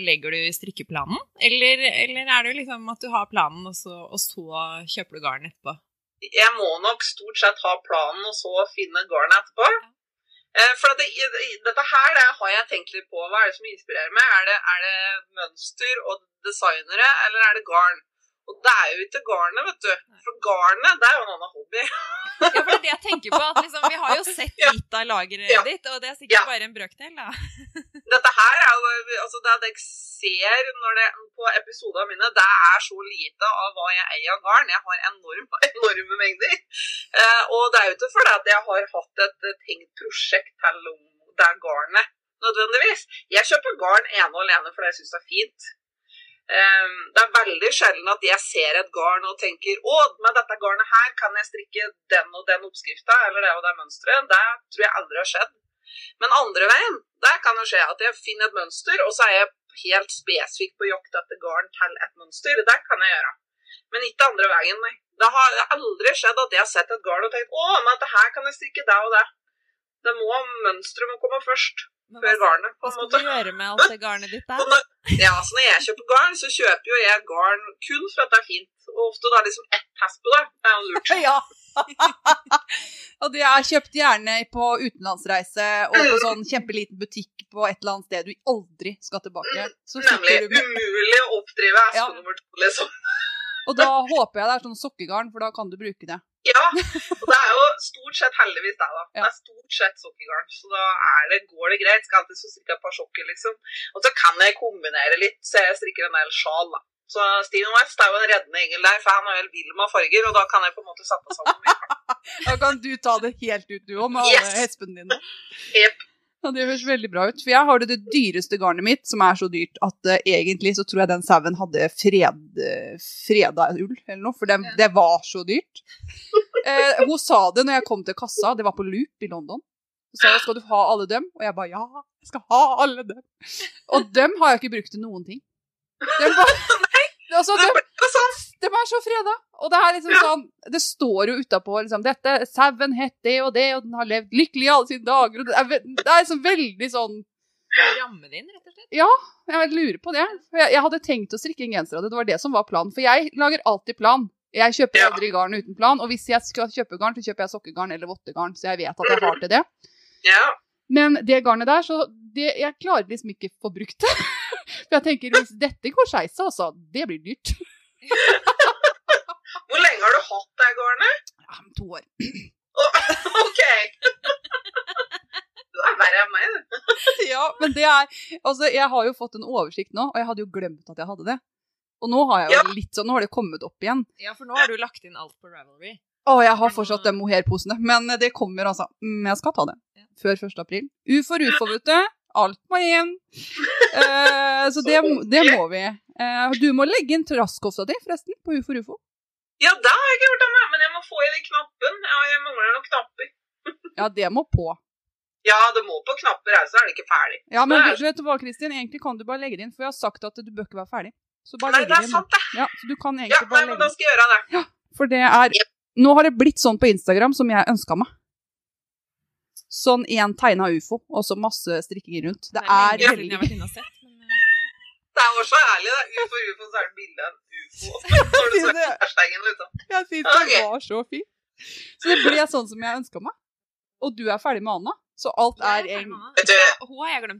legger du strikkeplanen? Eller, eller er det liksom at du har planen, og så, og så kjøper du garn etterpå? jeg må nok stort sett ha planen og så finne garnet etterpå. Eh, For det, dette her det har jeg tenkt litt på. Hva er det som inspirerer meg? Er det, er det mønster og designere, eller er det garn? Og det er jo ikke garnet, vet du. For garnet, det er jo en annen hobby. Ja, for det er det jeg tenker på. At liksom, vi har jo sett litt av lageret Ja. ditt, og det er sikkert Ja. bare en brøkdel, da. Dette her er jo altså det jeg ser når det, på episodene mine, det er så lite av hva jeg eier av garn. Jeg har enorm, enorme mengder. Eh, og det er jo ikke fordi at jeg har hatt et eh, tenkt prosjekt til det garnet, nødvendigvis. Jeg kjøper garn ene og alene fordi jeg syns det er fint. Eh, det er veldig sjelden at jeg ser et garn og tenker å, med dette garnet her kan jeg strikke den og den oppskrifta eller det og det mønsteret. Det tror jeg aldri har skjedd. Men andre veien, der kan det skje at jeg finner et mønster, og så er jeg helt spesifikk på jakt etter garn til et mønster. Det kan jeg gjøre. Men ikke andre veien, nei. Det har aldri skjedd at jeg har sett et garn og tenkt å, men dette her kan jeg strikke det og det. Det må, Mønsteret må komme først, før garnet, på hva skal du gjøre med alt det garnet ditt der? når, ja, så når jeg kjøper garn, så kjøper jo jeg garn kun for at det er fint. Og ofte da liksom ett pass på det. Det er jo lurt. Ja. og det er kjøpt gjerne på utenlandsreise og på sånn kjempeliten butikk på et eller annet sted du aldri skal tilbake. Så Nemlig du umulig å oppdrive eske Ja. nummer to, liksom. Og da håper jeg det er sånn sokkegarn, for da kan du bruke det. Ja, og det er jo stort sett heldigvis det, da. Det er stort sett sokkegarn, så da er det, går det greit. Skal alltid strikke et par sokker, liksom. Og så kan jeg kombinere litt, så jeg strikker en del sjal, da. Så Steven West er jo en reddende engel der, for han er helt vill med farger, og da kan jeg på en måte sette sammen mye. Da kan du ta det helt ut, du òg, med alle Yes. hespene dine. Jep. Ja, det høres veldig bra ut. For jeg har det, det dyreste garnet mitt, som er så dyrt at uh, egentlig så tror jeg den sauen hadde fred, freda ull, eller noe, for det, det var så dyrt. Uh, hun sa det når jeg kom til kassa, det var på Loop i London. Hun sa skal du ha alle dem? Og jeg bare ja, jeg skal ha alle dem. Og dem har jeg ikke brukt til noen ting. Dem bare, altså, dem. De er så freda. Og det er liksom Ja. sånn Det står jo utapå liksom dette Sauen het det og det, og den har levd lykkelig i alle sine dager. Og det er, det er liksom veldig sånn Ramme din, rett og slett. Ja, jeg lurer på det. Jeg, jeg hadde tenkt å strikke en genser av det. Det var det som var planen. For jeg lager alltid plan. Jeg kjøper Ja. aldri garn uten plan. Og hvis jeg skal kjøpe garn, så kjøper jeg sokkegarn eller vottegarn, så jeg vet at jeg har til det. Ja. Men det garnet der, så det, jeg klarer liksom ikke få brukt det. For jeg tenker hvis dette går skeis, altså, det blir dyrt. Hvor lenge har du hatt deg garnet? Ja, om to år. OK. Du er verre enn meg, du. Ja, men det er Altså, jeg har jo fått en oversikt nå, og jeg hadde jo glemt at jeg hadde det. Og nå har jeg jo litt sånn, nå har det kommet opp igjen. Ja, for nå har du lagt inn alt på Ravelry. Å, jeg har fortsatt de mohairposene, men det kommer altså. Mm, Jeg skal ta det. Før 1. april. U for ufo, vet du. Alt må inn. Eh, så det, det må vi. Eh, du må legge inn trasskofta di, forresten, på UFO for ufo. Ja, det har jeg ikke gjort ennå, men jeg må få i den knappen. Ja, jeg mangler noen knapper. Ja, det må på. Ja, det må på knapper så er det ikke ferdig. Ja, men du vet du hva, Kristin? Egentlig kan du bare legge det inn, for jeg har sagt at du bør ikke være ferdig. Så bare Nei, legge det er inn. sant, det. Ja, så du kan Ja, egentlig nei, bare men legge da det inn. skal jeg gjøre det. For det er Nå har det blitt sånn på Instagram som jeg ønska meg. Sånn én tegna ufo, og så masse strikking rundt. Det er lenge siden veldig eh, Det er så ærlig, det. Ufo, ufo, så er det bilde av en ufo. Når du det. hashtaggen, liksom. Jeg syns det okay. var så fint. Så det ble sånn som jeg ønska meg. Og du er ferdig med Anna, så alt er en.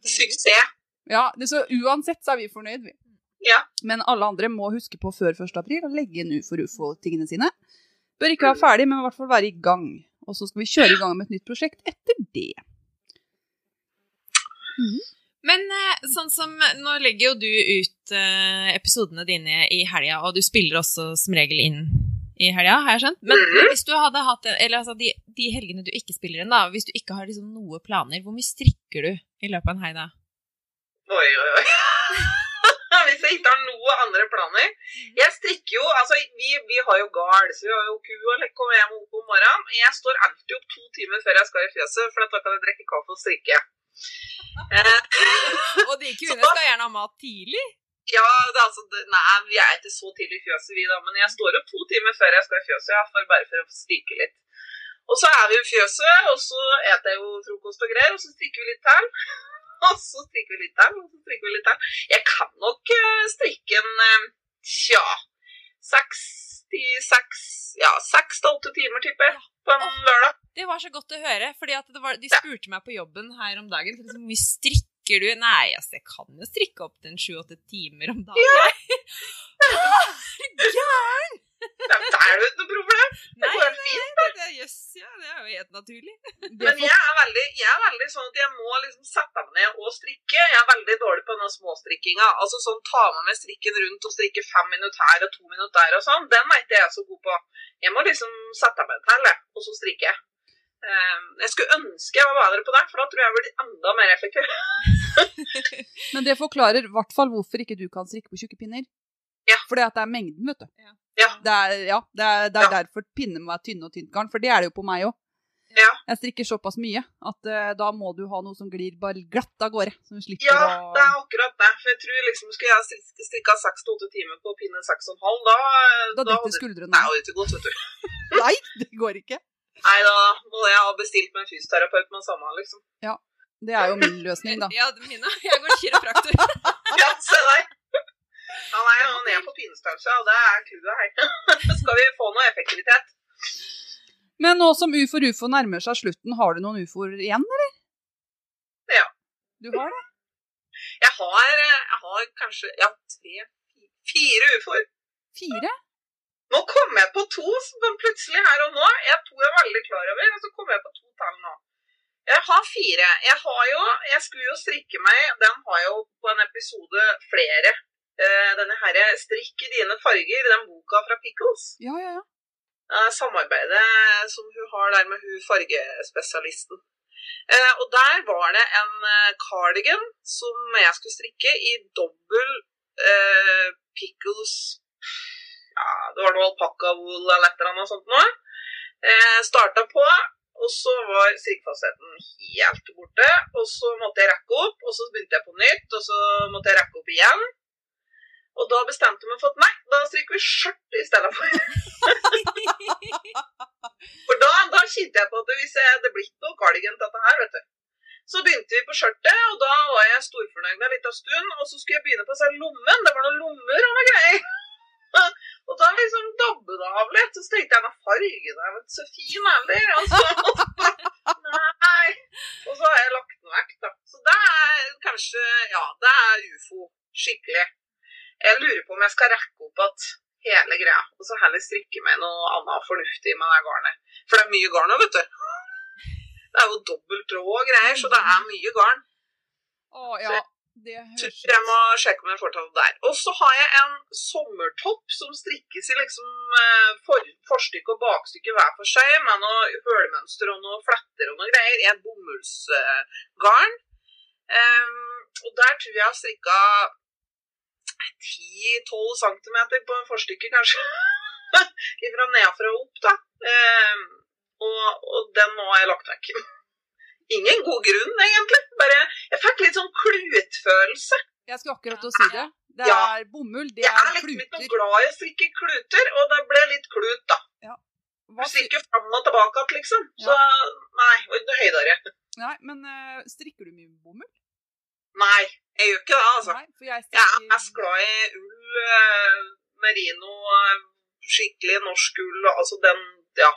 Så. Suksess. Ja, det, så uansett så er vi fornøyd, vi. Ja. Men alle andre må huske på før 1. april å legge inn ufo-ufo-tingene sine. Bør ikke være ferdig, men i hvert fall være i gang. Og så skal vi kjøre i gang med et nytt prosjekt etter det. Men eh, sånn som Nå legger jo du ut eh, episodene dine i helga, og du spiller også som regel inn i helga, har jeg skjønt. Men, Mhm. hvis du hadde hatt eller altså de, de helgene du ikke spiller inn, da, hvis du ikke har liksom noe planer, hvor mye strikker du i løpet av en helg da? Oi, oi, oi. Ikke har noen andre planer. Jeg strikker jo, altså vi, vi har jo gard, så vi har jo ku og lekke og jeg må opp om morgenen. Jeg står alltid opp to timer før jeg skal i fjøset, for da kan jeg drikke kaffe og strikke. Eh, Og de kuene skal gjerne ha mat tidlig. ja, det er altså, nei, vi er ikke så tidlig i fjøset vi da, men jeg står opp to timer før jeg skal i fjøset, ja, for bare for å strikke litt. Og så er vi i fjøset, og så eter jeg jo frokost og greier, og så strikker vi litt til. Og så strikker vi litt der, og så strikker vi litt der. Jeg kan nok eh, strikke en, eh, tja, seks til seks, ja, seks til åtte timer, tipper jeg, på en lørdag. Det var så godt å høre, var, de spurte meg på jobben her om dagen, så liksom, mye strikker du? Nei, altså, jeg kan jo strikke opp til en sju-åtte timer om dagen. Ja. Gæren! Ja, Det er jo ikke noe problem. Det Nei, går helt fint. det, det, jøss, ja, det er jo helt naturlig. Men jeg er, veldig, jeg er veldig sånn at jeg må liksom sette meg ned og strikke. Jeg er veldig dårlig på denne småstrikkinga. Altså sånn ta med meg strikken rundt og strikke fem minutter her og to minutter der og sånn. Den er ikke jeg så god på. Jeg må liksom sette meg til, og så strikke. Ehm, Jeg skulle ønske jeg var bedre på det, for da tror jeg jeg blir enda mer effektiv. Men det forklarer i hvert fall hvorfor ikke du kan strikke på tjukke pinner. Ja. Fordi at det er mengden, vet du. Ja. Ja. Det er, ja, det er, det er Ja. derfor pinner må være tynne og tynt garn, for det er det jo på meg òg. Ja. Jeg strikker såpass mye at uh, da må du ha noe som glir bare glatt av gårde. Så du slipper Ja, å det er akkurat det. For jeg tror liksom skulle jeg strik- strikka seks til åtte timer på pinne seks og en halv, da Da detter hadde- skuldrene Nei, av. det hadde ikke gått, vet du. Nei, det går ikke. Nei, da må jeg ha bestilt meg en fysioterapeut med samme, liksom. Det er jo min løsning, da. Ja, mine. jeg går kiropraktor. Ja, se der. Ja, nei, jo er ned på pinestørrelse, og det er clouet her. Skal vi få noe effektivitet? Men nå som UFO UFO nærmer seg slutten, har du noen ufoer igjen, eller? Ja. Du har det? Jeg har, eh, jeg har kanskje ja, tre, fi- fire ufoer. Fire? Nå kom jeg på to som plutselig her og nå. Jeg to er veldig klar over, og så kom jeg på to tall nå. Jeg har fire. Jeg har jo, jeg skulle jo strikke meg, den har jeg jo på en episode flere. Eh, denne herre 'Strikk i dine farger', den boka fra Pickles. Ja, ja, ja. eh, samarbeidet som hun har der med hun fargespesialisten. Eh, og der var det en eh, cardigan som jeg skulle strikke i dobbel eh, pickles Ja, det var noe alpakkawool eller et eller annet sånt noe. Eh, starta på, og så var strikkfastheten helt borte. Og så måtte jeg rekke opp, og så begynte jeg på nytt, og så måtte jeg rekke opp igjen. Og da bestemte vi for at nei, da strikker vi skjørt i stedet for. For da, da kjente jeg på at hvis jeg hadde blitt noe cardigan til dette her, vet du, Så begynte vi på skjørtet, og da var jeg storfornøyd en liten stund. Og så skulle jeg begynne på seg lommen. Det var noen lommer og noe greier. Og da liksom dabbet det av litt. Så tenkte jeg, at fargen er ikke så fin heller. Og så, nei. Og så har jeg lagt den vekk, da. Så det er kanskje, ja, det er ufo. Skikkelig. Jeg lurer på om jeg skal rekke opp at hele greia, og så heller strikke med noe annet fornuftig med det garnet. For det er mye garn nå, vet du. Det er jo dobbelt tråd og greier, så det er mye garn. Å ja, det høres høres jeg må sjekke om jeg får tatt det der. Og så har jeg en sommertopp som strikkes i liksom eh, for, forstykke og bakstykke hver for seg, med noe hølmønster og noe fletter og noe greier, i en bomullsgarn. Um, og der tror jeg jeg har strikka 10-12 cm på en forstykke, kanskje. Fra nedfra og opp, da. Em, og, og den nå har jeg lagt vekk. Ingen god grunn, egentlig. Bare, jeg fikk litt sånn klutfølelse. Jeg skulle akkurat å si det. Det Ja. er bomull, det Jeg er er liksom ikke noe glad i å strikke kluter, og det ble litt klut, da. Hva Du strikker fram og tilbake igjen, liksom. Så nei, høydere. Nei, men uh, strikker du mye bomull? Nei, jeg gjør ikke det, altså. Nei, jeg Jeg er mest glad i ull, eh, merino, eh, skikkelig norsk ull, altså den, ja,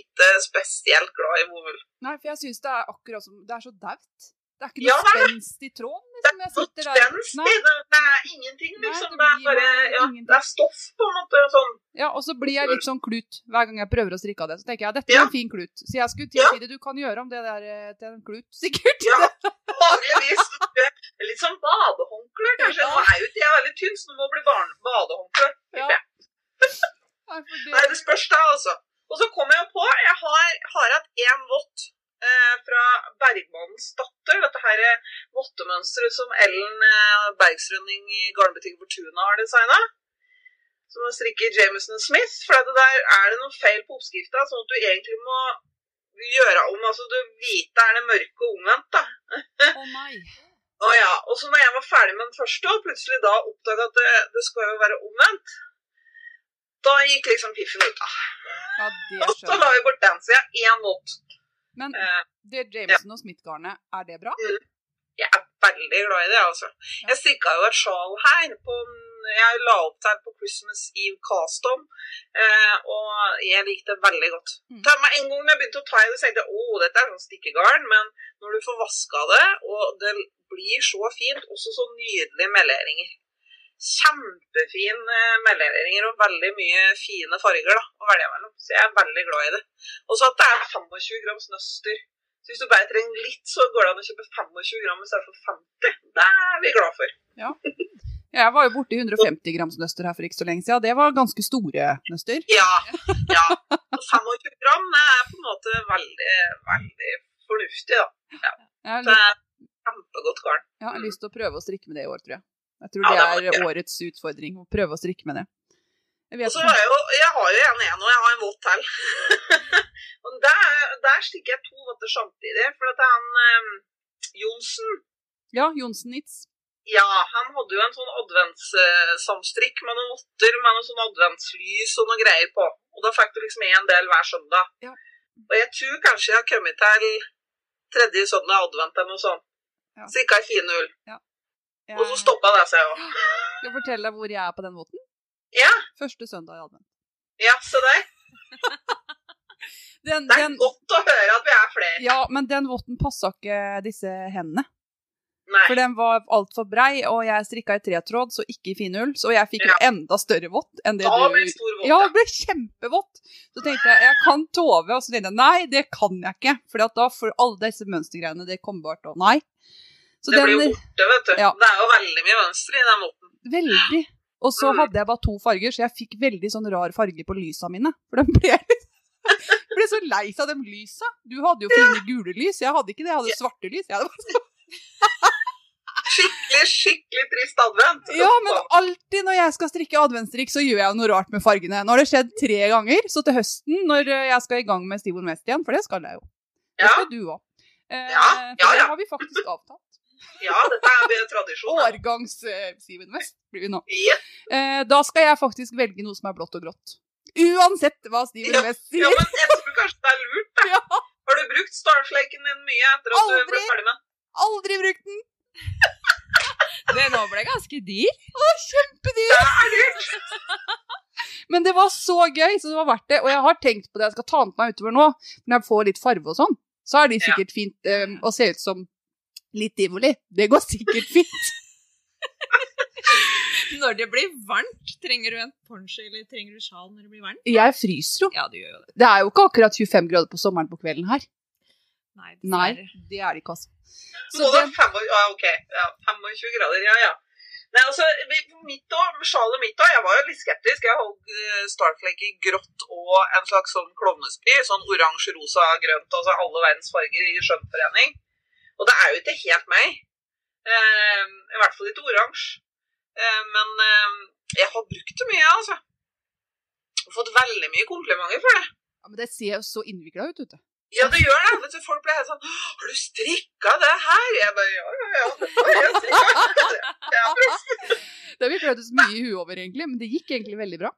ikke spesielt glad i vovull. Nei, for jeg syns det er akkurat som Det er så daut. Det er ikke noe er spenst i tråden. Liksom. Jeg sitter der spenst Nei. i det, det er ingenting, Nei, liksom. det Det er bare, ja, det er stoff, på en måte, sånn. Ja, og så blir jeg litt sånn klut hver gang jeg prøver å strikke av det. Så tenker jeg dette Ja. er en fin klut. Så jeg skulle til å si det. Du kan gjøre om det der eh, til en klut, sikkert. Ja. Vanligvis litt sånn badehåndkle, kanskje. Nå er jo ikke jeg veldig tynn, så det må bli badehåndkle. Ja. Nei, det- Nei, spørs da, altså. Og så kommer jeg på, jeg har, har hatt én vott eh, fra Bergmannens datter. Dette her eh, vottemønsteret som Ellen eh, Bergsrønning i garnbutikken Fortuna har designa. Som strikker Jameson Smith. For det der er det noe feil på oppskrifta, sånn at du egentlig må gjøre om. Altså, du hvite er det mørke og omvendt, da. Å nei. Å ja. Og så når jeg var ferdig med den første, og plutselig da oppdaga at det, det skal jo være omvendt, da gikk liksom piffen ut, da. Ja, det Og så la vi bort den, så jeg har én vått. Men Eh, det Jameson og Smith-garnet, er det bra? jeg er veldig glad i det, altså. Jeg strikka jo et sjal her på Jeg la opp der på Christmas Eve Castom, eh, og jeg likte det veldig godt. Mm. En gang jeg begynte å ta i det, så tenkte jeg å, dette er sånn stikkegarn, men når du får vaska det, og det blir så fint, også så nydelige meleringer. Kjempefine meleringer og veldig mye fine farger da, å velge mellom. Så jeg er veldig glad i det. Og så at det er 25 grams nøster. Så hvis du bare trenger litt, så går det an å kjøpe 25 gram i stedet for 50. Det er vi glad for. Jeg var jo borti 150 grams nøster her for ikke så lenge siden. Det var ganske store nøster. Ja. ja. Og 25 gram er på en måte veldig, veldig fornuftig, da. Ja. Så Det er kjempegodt garn. jeg har lyst til å prøve å strikke med det i år, tror jeg. Jeg tror Ja, det er årets utfordring, å prøve å strikke med det. Jeg har jeg jo, jeg har jo en igjen, og jeg har en vått til. der, der stikker jeg to votter samtidig, for at han eh, Johnsen Ja, Johnsen Nitz. Ja, han hadde jo en sånn adventssamstrikk med noen votter med noen sånn adventslys og noen greier på. Og da fikk du liksom en del hver søndag. Ja. Og jeg tror kanskje jeg har kommet til tredje søndag advent eller noe sånt. Ja. Strikka i finull. Jeg Og så stoppa det seg òg. skal fortelle deg hvor jeg er på den måten? Ja, Første søndag i advent. ja, se der. Den, Det er den, godt å høre at vi er flere. ja, men den votten passa ikke disse hendene. Nei. For den var altfor brei, og jeg strikka i tretråd, så ikke i finull. Så jeg fikk Ja. en enda større vått enn det Da du blir det stor vått. Ja, det ble kjempevått. Så tenkte jeg jeg kan tove, og så tenkte jeg nei, det kan jeg ikke. For da får alle disse mønstergreiene det kommer bare til å Nei. Så det blir jo borte, vet du. Ja. Det er jo veldig mye mønster i den måten. Veldig. Og så Mm. hadde jeg bare to farger, så jeg fikk veldig sånn rar farge på lysa mine. For de ble jeg ble så lei av de lysa. Du hadde jo fine gule lys, jeg hadde ikke det. Jeg hadde svarte lys. Jeg hadde... Skikkelig, skikkelig trist advent. Ja, men alltid når jeg skal strikke adventsstrikk, så gjør jeg noe rart med fargene. Nå har det skjedd tre ganger, så til høsten, når eh, jeg skal i gang med Stivon West igjen, for det skal jeg jo. Det skal du òg. Eh, Ja, ja, for det har vi faktisk avtalt. Ja, dette er tradisjon. Årgangs eh, Steven West blir vi nå. Ja, Eh, da skal jeg faktisk velge noe som er blått og grått. Uansett hva Steven West sier. ja, men jeg tror kanskje det er lurt, da. Ja. Har du brukt starflaken din mye etter at du ble ferdig med den? Aldri brukt den! Det nå ble ganske dyr. Kjempedyr! Men det var så gøy, så det var verdt det. Og jeg har tenkt på det, jeg skal ta den på meg utover nå. Når jeg får litt farve og sånn, så er de sikkert fint um, å se ut som litt tivoli. Det går sikkert fint. Når det blir varmt, trenger du en poncho eller trenger du sjal når det blir varmt? Jeg fryser jo. Ja, du gjør jo det. Det er jo ikke akkurat 25 grader på sommeren på kvelden her. Nei, Nei, dessverre. det er det ikke, altså. Så Så det det, 25, ja, ok. Ja, 25 grader, ja, ja. Nei, altså, mitt år, sjalet mitt òg, jeg var jo litt skeptisk. Jeg holdt eh, Starflake i grått og en slags sånn klovnespy. Sånn oransje, rosa, grønt, altså alle verdens farger i skjønnforening. Og det er jo ikke helt meg. Eh, I hvert fall ikke oransje. Eh, men eh, jeg har brukt det mye, altså. Og fått veldig mye komplimenter for det. ja, men det ser jo så innvikla ut, vet du. Ja, det gjør det. Vet du, folk ble helt sånn Har du strikka det her? Jeg bare Ja, ja, ja. Det har jeg Det vi prøvd oss mye i huet over, egentlig, men det gikk egentlig veldig bra.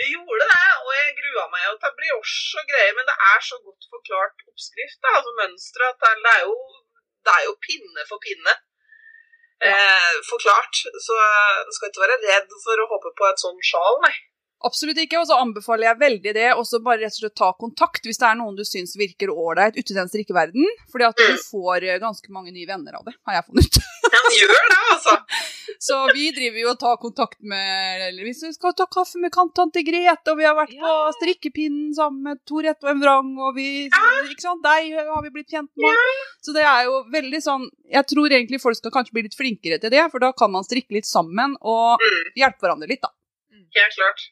Det gjorde det, og jeg grua meg jo til brioche og greier, men det er så godt forklart oppskrift, da, altså mønsteret, at det er, jo, det er jo pinne for pinne. Eh, forklart. Så en skal ikke være redd for å hoppe på et sånt sjal, nei. Absolutt ikke, og så anbefaler jeg veldig det, og så bare rett og slett ta kontakt hvis det er noen du syns virker ålreit ute i den strikkeverden, fordi at du får eh, ganske mange nye venner av det, har jeg funnet ut. Han gjør det, altså. Så vi driver jo og tar kontakt med eller Hvis vi skal ta kaffe med tante Grete, og vi har vært på strikkepinnen sammen med Torette og en vrang, og vi Ikke sant? Deg har vi blitt kjent med. Så det er jo veldig sånn Jeg tror egentlig folk skal kanskje bli litt flinkere til det, for da kan man strikke litt sammen og Mm, hjelpe hverandre litt, da. helt klart.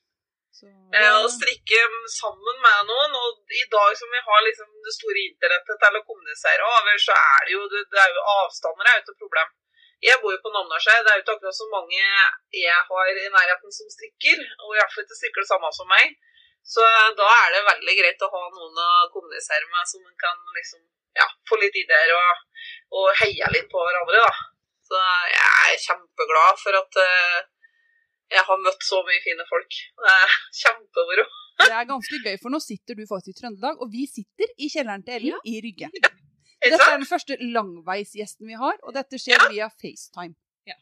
Så Eh, å strikke sammen med noen, og i dag som vi har liksom det store internettet til å kommunisere over, så er det jo, det, det er jo avstander er jo ikke et problem. Jeg bor jo på Namdalsøy, det er jo ikke akkurat så mange jeg har i nærheten som strikker, og i hvert fall ikke strikker det samme som meg. Så da er det veldig greit å ha noen å kommunisere med, som man kan liksom, ja, få litt ideer og, og heie litt på hverandre, da. Så jeg er kjempeglad for at eh, jeg har møtt så mye fine folk. Det er kjempemoro. Det er ganske gøy, for nå sitter du faktisk i Trøndelag, og vi sitter i kjelleren til Ellen i Rygge. Ikke Dette er den første langveisgjesten vi har, og dette skjer Ja. via FaceTime. Ja.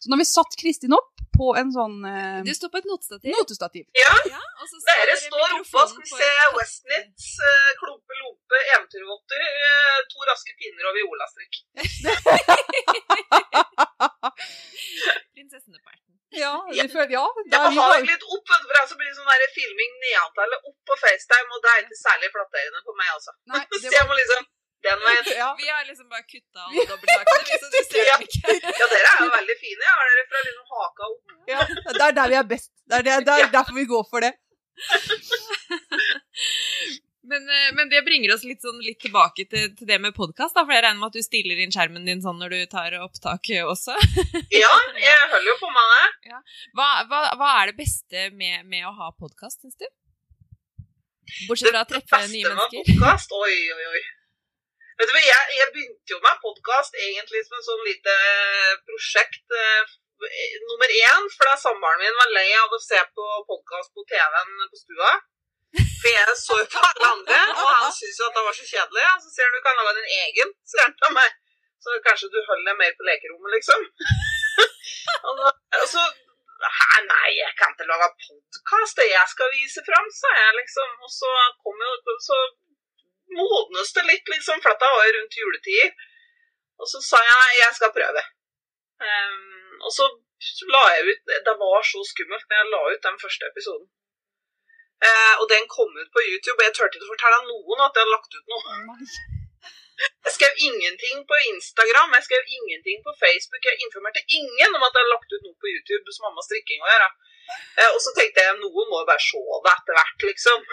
Så nå har vi satt Kristin opp på en sånn eh, Du står på et notestativ. notestativ. Ja, Ja, dere står oppe og skal vi se Westnitz, uh, Klumpe Lompe, Eventyrvotter, uh, To raske pinner og violastrikk. Prinsessene på erten. Ja, vi føler, ja, Jeg da må vi ha litt opp, vet du, for så blir det sånn der filming nedentil eller opp på FaceTime, og det er ikke særlig flatterende for meg, altså. Nei, Så jeg må liksom den veien. ja, Vi har liksom bare kutta alle dobbeltsakene, så du ser Ja. dem ikke. Ja, dere er jo veldig fine. Jeg har dere fra liksom haka opp. ja, det er der vi er best. Det er, det, det er derfor vi går for det. Men, eh, men det bringer oss litt, sånn, litt tilbake til, til det med podkast, for jeg regner med at du stiller inn skjermen din sånn når du tar opptak eh, også. Ja, jeg holder jo på med det. Hva, hva, hva er det beste med, med å ha podkast, syns du? Bortsett fra å treffe nye med mennesker. oi, oi, oi. Vet du hva, jeg, jeg begynte jo med podkast egentlig som en sånn lite prosjekt. eh, nummer én, fordi samboeren min var lei av å se på podkast på TV-en på stua. For jeg så jo på alle andre, og han syntes jo at det var så kjedelig. Ja. Så sier han du kan lage din egen, sier han til meg. Så kanskje du holder deg mer på lekerommet, liksom. og, da, og så Hæ, nei, jeg kan ikke lage podkast, det jeg skal vise fram, sa jeg liksom. Og så kom jo så modnes det litt, liksom, for dette var jo rundt juletider. Og så sa jeg jeg skal prøve. Um, og så la jeg ut Det var så skummelt når jeg la ut den første episoden. Eh, og den kom ut på YouTube, og jeg turte ikke å fortelle noen at jeg hadde lagt ut noe. Jeg skrev ingenting på Instagram, jeg skrev ingenting på Facebook. Jeg informerte ingen om at jeg hadde lagt ut noe på YouTube som med strikking å gjøre. Eh, og så tenkte jeg noen må jo bare se det etter hvert, liksom.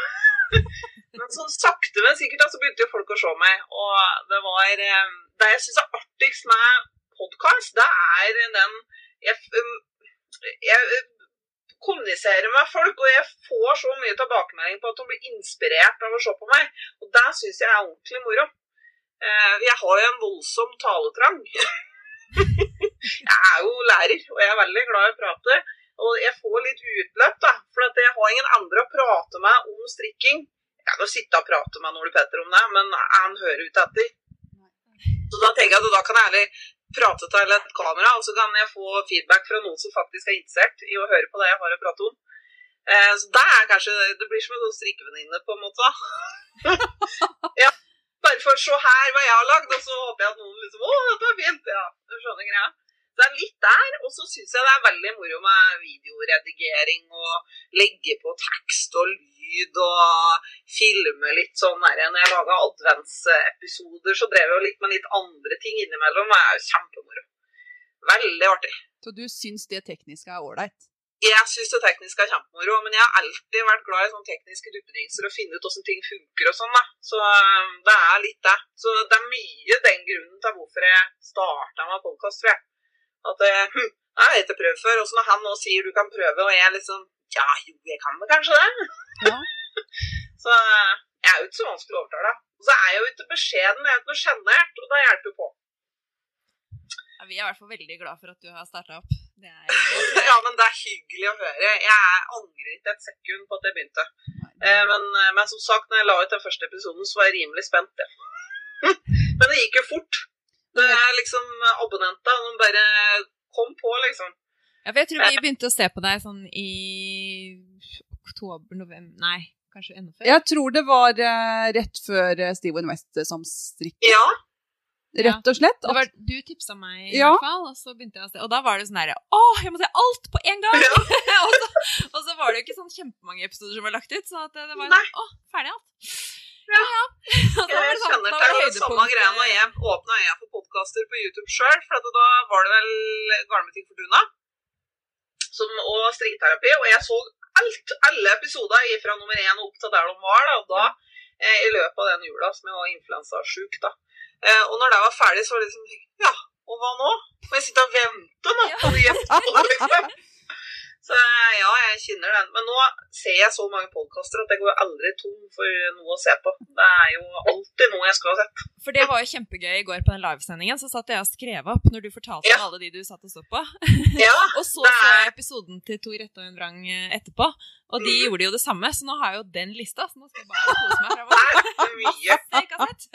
Men sånn sakte, men sikkert da, så begynte jo folk å se meg. Og det var eh, Det jeg syns er artigst med podkast, det er den jeg, jeg kommuniserer med folk, og jeg får så mye tilbakemelding på at de blir inspirert av å se på meg. Og det syns jeg er ordentlig moro. Eh, Jeg har jo en voldsom taletrang. Jeg er jo lærer, og jeg er veldig glad i å prate. Og jeg får litt utløp, da. For jeg har ingen andre å prate med om strikking. Jeg kan jo sitte og prate med Ole Petter om det, men han hører ut etter. Så da tenker jeg at da kan jeg heller prate til et kamera, og så kan jeg få feedback fra noen som faktisk er interessert i å høre på det jeg har å prate om. Eh, så det er kanskje Det blir som en sånn strikkevenninne, på en måte. ja, bare for å se her hva jeg har lagd, og så håper jeg at noen liksom Å, dette var fint! Ja, Sånne greier. Det er litt der, og så syns jeg det er veldig moro med videoredigering og legge på tekst og lyd og filme litt sånn der. Når jeg laga adventsepisoder, så drev jeg jo litt med litt andre ting innimellom, det er jo kjempemoro. Veldig artig. Så du syns det tekniske er ålreit? Jeg syns det tekniske er kjempemoro, men jeg har alltid vært glad i sånne tekniske duppedingser og finne ut hvordan ting funker og sånn, da. Så øh, det er litt det. Så det er mye den grunnen til hvorfor jeg starta med podkast, tror jeg. At øh, hm, jeg har ikke prøvd før. Og så når han nå sier du kan prøve, og jeg liksom Ja, jo, jeg kan vel kanskje det. Ja. så jeg er jo ikke så vanskelig å overtale. Og så er jeg jo ikke beskjeden, jeg er ikke noe sjenert, og da hjelper jo på. Ja, vi er i hvert fall veldig glad for at du har starta opp. Det ja, men det er hyggelig å høre. Jeg angrer ikke et sekund på at jeg begynte. Eh, men, eh, men, som sagt, når jeg la ut den første episoden, så var jeg rimelig spent. Ja. men det gikk jo fort. Det er liksom abonnenter, de bare kom på, liksom. Ja, for jeg tror vi begynte å se på deg sånn i oktober, november Nei, kanskje enda før? Jeg tror det var uh, rett før Steve Steven West som strikket. Ja. Rett og slett. Var, du tipsa meg, i Ja. hvert fall, og så begynte jeg å se. Og da var det sånn herre Å, jeg må se alt på en gang! og, så, og så var det jo ikke sånn kjempemange episoder som var lagt ut, så at det, det var sånn Å, ferdig alt. Ja. ja. Jeg sånn- kjenner til den samme greia når eh, jeg åpna øya for podkaster på YouTube sjøl. For da var det vel Garnbutikk Fortuna som, og strikketerapi. Og jeg så alt, alle episoder fra nummer én opp til der de var. Da, da eh, I løpet av den jula som jeg var influensasjuk. da. Eh, og når det var ferdig, så var det liksom Ja, og hva nå? Får jeg sitte og vente nå på episoder, liksom? Så ja, jeg kjenner den. Men nå ser jeg så mange podkaster at jeg går aldri tom for noe å se på. Det er jo alltid noe jeg skulle ha sett. For det var jo kjempegøy i går på den livesendingen. Så satt jeg og skrev opp når du fortalte Ja. om alle de du satt og så på. Ja, Og så Det så er- jeg episoden til Tor Rette og en vrang eh, etterpå, og de mm. gjorde jo det samme, så nå har jeg jo den lista. Så nå skal jeg bare kose meg fremover. det er mye. Jeg ikke har sett.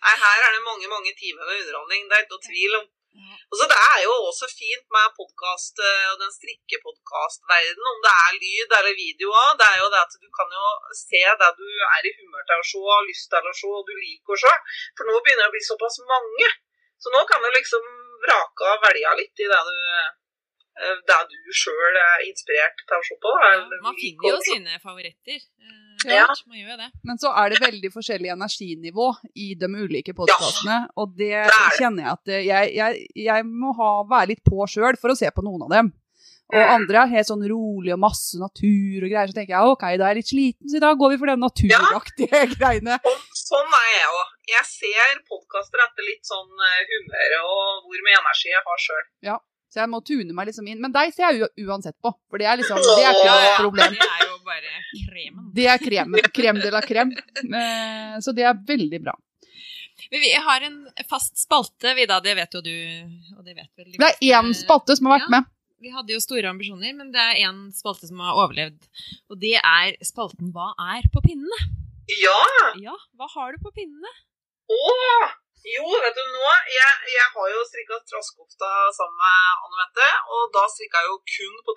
Nei, her er det mange mange timer med underholdning. Det er ikke noe tvil om. Ja. Og så Det er jo også fint med podkast og den strikkepodkastverdenen, om det er lyd eller video. Det er jo det at du kan jo se det du er i humør til å se, har lyst til å se og du liker å se. For nå begynner det å bli såpass mange. Så nå kan du liksom vrake og velge litt i det du eh, det du sjøl er inspirert til å se på. Ja, man finner jo sine favoritter. Ja. Ja. Man gjør det. Men så er det veldig forskjellig energinivå i de ulike podkastene, og det det det. kjenner jeg at jeg, jeg, jeg må ha, være litt på sjøl for å se på noen av dem. Og andre er helt sånn rolig og masse natur og greier, så tenker jeg ok, da er jeg litt sliten, så da går vi for den naturaktige greiene. Og sånn er jeg òg. Jeg ser podkaster etter litt sånn eh, humør og hvor mye energi jeg har sjøl. Så jeg må tune meg liksom inn. Men deg ser jeg uansett på, for det er liksom, det er ikke noe problem. Det er jo bare kremen. Det er kremen. krem de la krem. Eh, Så det er veldig bra. Men vi har en fast spalte, Vida. Det vet jo du. Og det vet vel de Det er én spalte som har vært Ja. med. Vi hadde jo store ambisjoner, men det er én spalte som har overlevd. Og det er spalten Hva er på pinnene? Ja! Ja, hva har du på pinnene? Å! Jo, vet du nå, jeg, jeg har jo strikka trasskofta sammen med Anne Mette, og da strikka jeg jo kun på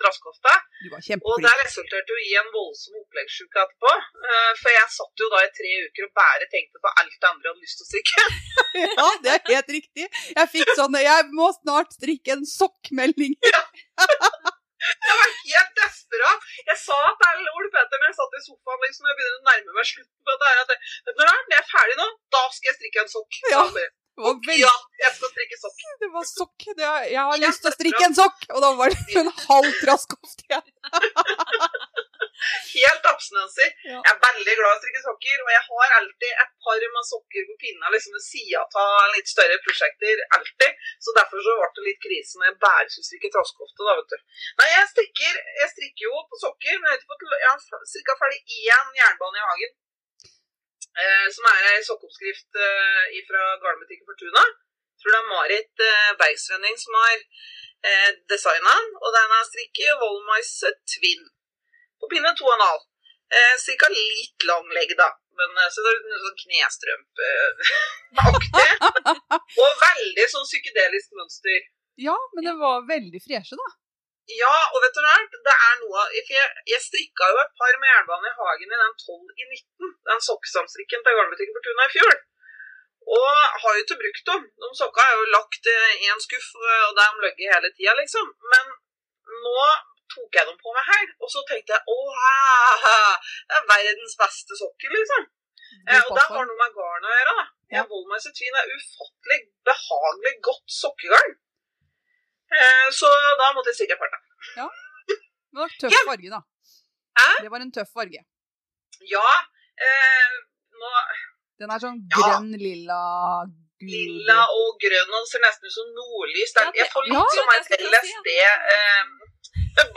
var Og det resulterte jo i en voldsom oppleggssjuke etterpå. eh, For jeg satt jo da i tre uker og bare tenkte på alt det andre jeg hadde lyst til å strikke. Ja, det er helt riktig. Jeg fikk sånn Jeg må snart strikke en sokkmelding. Jeg var helt desperat. Jeg sa til Ole Peter når jeg satt i sofaen liksom, og jeg begynner å nærme meg slutten på dette at når jeg er ferdig nå, da skal jeg strikke en sokk. Ja. Var, veldig, Ja, jeg skal strikke sokk. det var sokk. Det, jeg har lyst til å strikke en sokk! Og da var det en halv trasskofte igjen. Helt abstinenser. Ja. Jeg er veldig glad i å strikke sokker, og jeg har alltid et par med sokker på pinna liksom ved sida av litt større prosjekter. alltid. Så derfor så ble det litt krise når jeg bare skulle strikke traskofte, da, vet du. Nei, jeg strikker, jeg strikker jo på sokker, men jeg har fått, har strikka ferdig én jernbane i hagen. Eh, som er ei sokkeoppskrift eh, fra garnbutikken Fortuna. Jeg tror det er Marit eh, Bergsvenning som har eh, designa den, og den er strikket Wollmais Twin på pinne 2,5. Eh, cirka litt lang legg, da. Men så så det er sånn knestrømpeaktig. og veldig sånn psykedelisk mønster. Ja, men det var veldig freshe, da. Ja, og vet du hva? Det er noe for jeg, jeg strikka jo et par med jernbane i hagen i den 12 i 19, den sokkesamstrikken til garnbutikken på Tuna i fjor. Og har jo ikke brukt dem. De sokka er jo lagt i en skuff, og de ligger hele tida, liksom. Men nå tok jeg dem på meg her, og så tenkte jeg å, det er verdens beste sokker, liksom. Eh, og det har noe med garn å gjøre, da. Ja. Ja. tvil. Det er ufattelig behagelig godt sokkegarn. Eh, så da måtte jeg stikke farta. Det var tøff Ja. farge, da. Hæ? Det var en tøff farge. Ja, eh, nå Den er sånn Ja. grønn, lilla, gul lilla og grønn, og den ser nesten ut som nordlys. Ja, det- jeg får litt ja, som en LSD eh,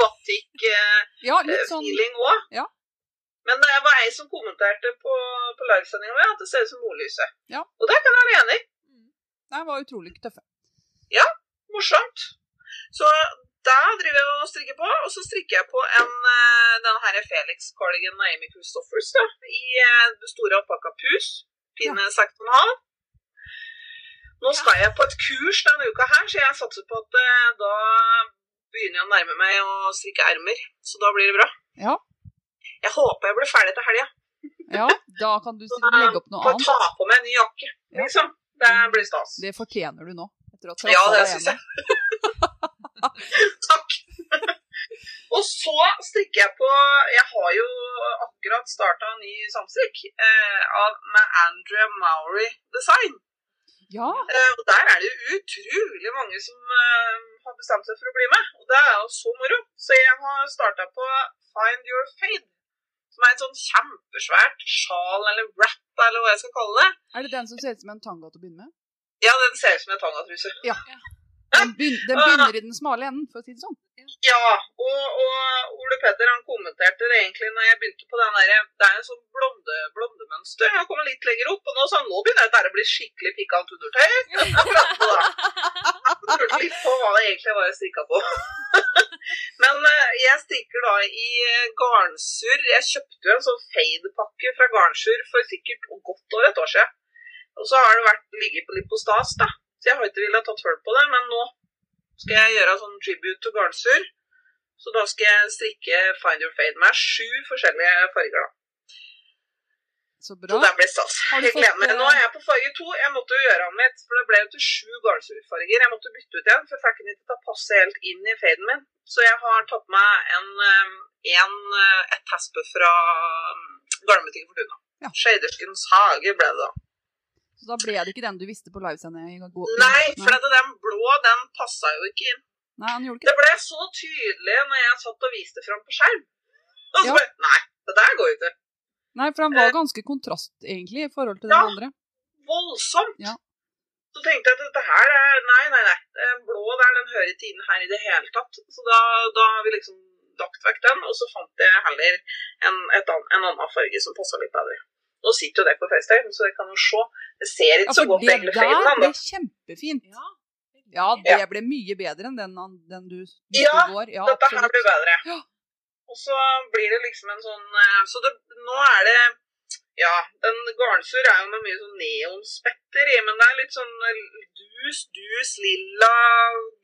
batikk-feeling Ja, sånn òg. Ja. Men det var ei som kommenterte på, på livesendinga mi at det ser ut som nordlyset. Ja. Og det kan jeg være enig i. Nei, var utrolig tøffe. Morsomt. Så da driver jeg og strikker på, og så strikker jeg på en, eh, den her Felix Cardigan av Amy Christoffers da, i eh, det store alpakka pus, pinne 6,5. Nå skal jeg på et kurs denne uka her, så jeg satser på at eh, da begynner jeg å nærme meg å strikke ermer, så da blir det bra. Ja. Jeg håper jeg blir ferdig til helga. Ja, da kan du legge opp noe annet ta på meg en ny jakke, Ja. liksom. Det blir stas. Det fortjener du nå. Ja, det syns jeg. Takk. og så strikker jeg på Jeg har jo akkurat starta en ny samstrikk eh, med Andrea Mowry Design. Ja, Eh, og der er det jo utrolig mange som eh, har bestemt seg for å bli med. Og det er jo så moro. Så jeg har starta på Find Your Fade. Som er et sånn kjempesvært sjal eller wrap, eller hva jeg skal kalle det. Er det den som ser ut som en tanga til å begynne med? Ja, den ser ut som en tangatruse. Den, begyn den begynner i den smale enden, for å si det sånn. Ja, og, og Ole Petter han kommenterte det egentlig når jeg begynte på den der Det er en sånn blonde, blondemønster. Han kommer litt lenger opp, og nå sa han nå begynner dette å bli skikkelig pikant undertøy. Han lurte litt på hva det egentlig var jeg strikka på. Men eh, jeg strikker da i garnsur. Jeg kjøpte jo en sånn fade-pakke fra garnsur for sikkert godt over et år siden. Og så har det vært ligget på litt på stas, da. Så jeg har ikke villet tatt hull på det, men nå skal jeg gjøre sånn tribute til garnsur. Så da skal jeg strikke Find Your Fade med sju forskjellige farger. da. Så Så bra. det blir stas. Jeg gleder meg. Nå er jeg på farge to. Jeg måtte jo gjøre om litt, for det ble jo til sju garnsurfarger. Jeg måtte bytte ut igjen, for jeg fikk den ikke til å passe helt inn i faden min. Så jeg har tatt meg en, eh, en, eh, et tespe fra um, garnbutikken Fortuna. Ja. Shaderskens hage ble det da. Så da ble det ikke den du visste på livesendinga? Nei, for den blå, den passa jo ikke inn. Nei, han gjorde ikke Det ble så tydelig når jeg satt og viste fram på skjerm. Og så Ja. bare Nei, det der går jo ikke. Nei, for han var ganske kontrast, egentlig, i forhold til den Ja. andre. Voldsomt. Ja. Så tenkte jeg at dette her er Nei, nei, nei. Den blå der, den hører ikke inn her i det hele tatt. Så da, da har vi liksom lagt vekk den, og så fant jeg heller en, et en annen farge som passa litt bedre. Nå sitter jo det på FaceTime, så dere kan jo se. Det ser Ja, ikke så for godt det egentlig der faden ble ennå. kjempefint. Ja. Ja, det ble mye bedre enn den, den du viste Ja, i går. Ja, Dette her blir bedre. Ja. Og så blir det liksom en sånn eh, Så det, nå er det Ja, den garnsur er jo med mye sånn neonspetter i, men det er litt sånn eh, dus, dus, lilla,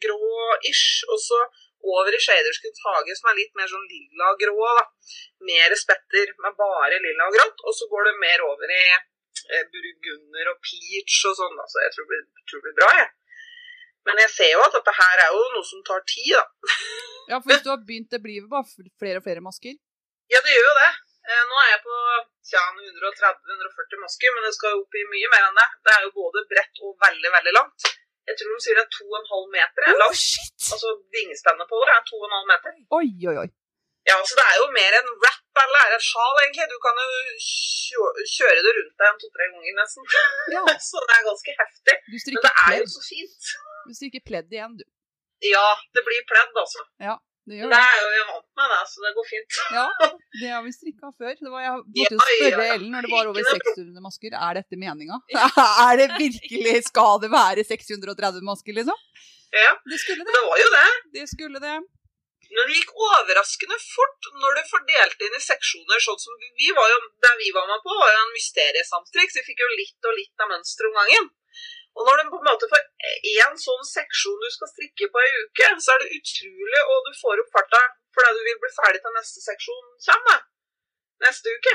grå-ish. Og så over i Shaderskens hage, som er litt mer sånn lilla-grå, da. Mer spetter med bare lilla og grått. Og så går det mer over i eh, burgunder og peach og sånn, Altså, Så jeg tror det tror det blir bra, jeg. Men jeg ser jo at dette her er jo noe som tar tid, da. Ja, for hvis du har begynt, det blir bare flere og flere masker. Ja, det gjør jo det. Eh, Nå er jeg på tja, 130-140 masker, men det skal jo opp i mye mer enn det. Det er jo både bredt og veldig, veldig langt. Jeg tror de sier det er 2,5 meter er Oh, langt. shit! Altså vingespennet på det er 2,5 meter. Oi, oi, oi. Ja, så det er jo mer en wrap eller en et sjal, egentlig. Du kan jo kjøre det rundt deg en to-tre ganger, nesten. Ja, Så det er ganske heftig. Men det er jo så fint. Du stryker pledd igjen, du. Ja, det blir pledd, altså. Det det det. er jo jeg vant med, det, så det går fint. Ja, det har vi strikka før. Det var, jeg måtte jo ja, spørre ja. Ellen når det var over 600 masker. Er dette meninga? Er det virkelig Skal det være 630 masker, liksom? Ja, Det skulle det. det var jo det. Det skulle det. Men det gikk overraskende fort når du fordelte inn i seksjoner. sånn som vi var jo, Der vi var med på, var jo en mysteriesamstrikk, så vi fikk jo litt og litt av mønsteret om gangen. Og når du på en måte får én sånn seksjon du skal strikke på ei uke, så er det utrolig, og du får opp farta fordi du vil bli ferdig til neste seksjon kommer neste uke.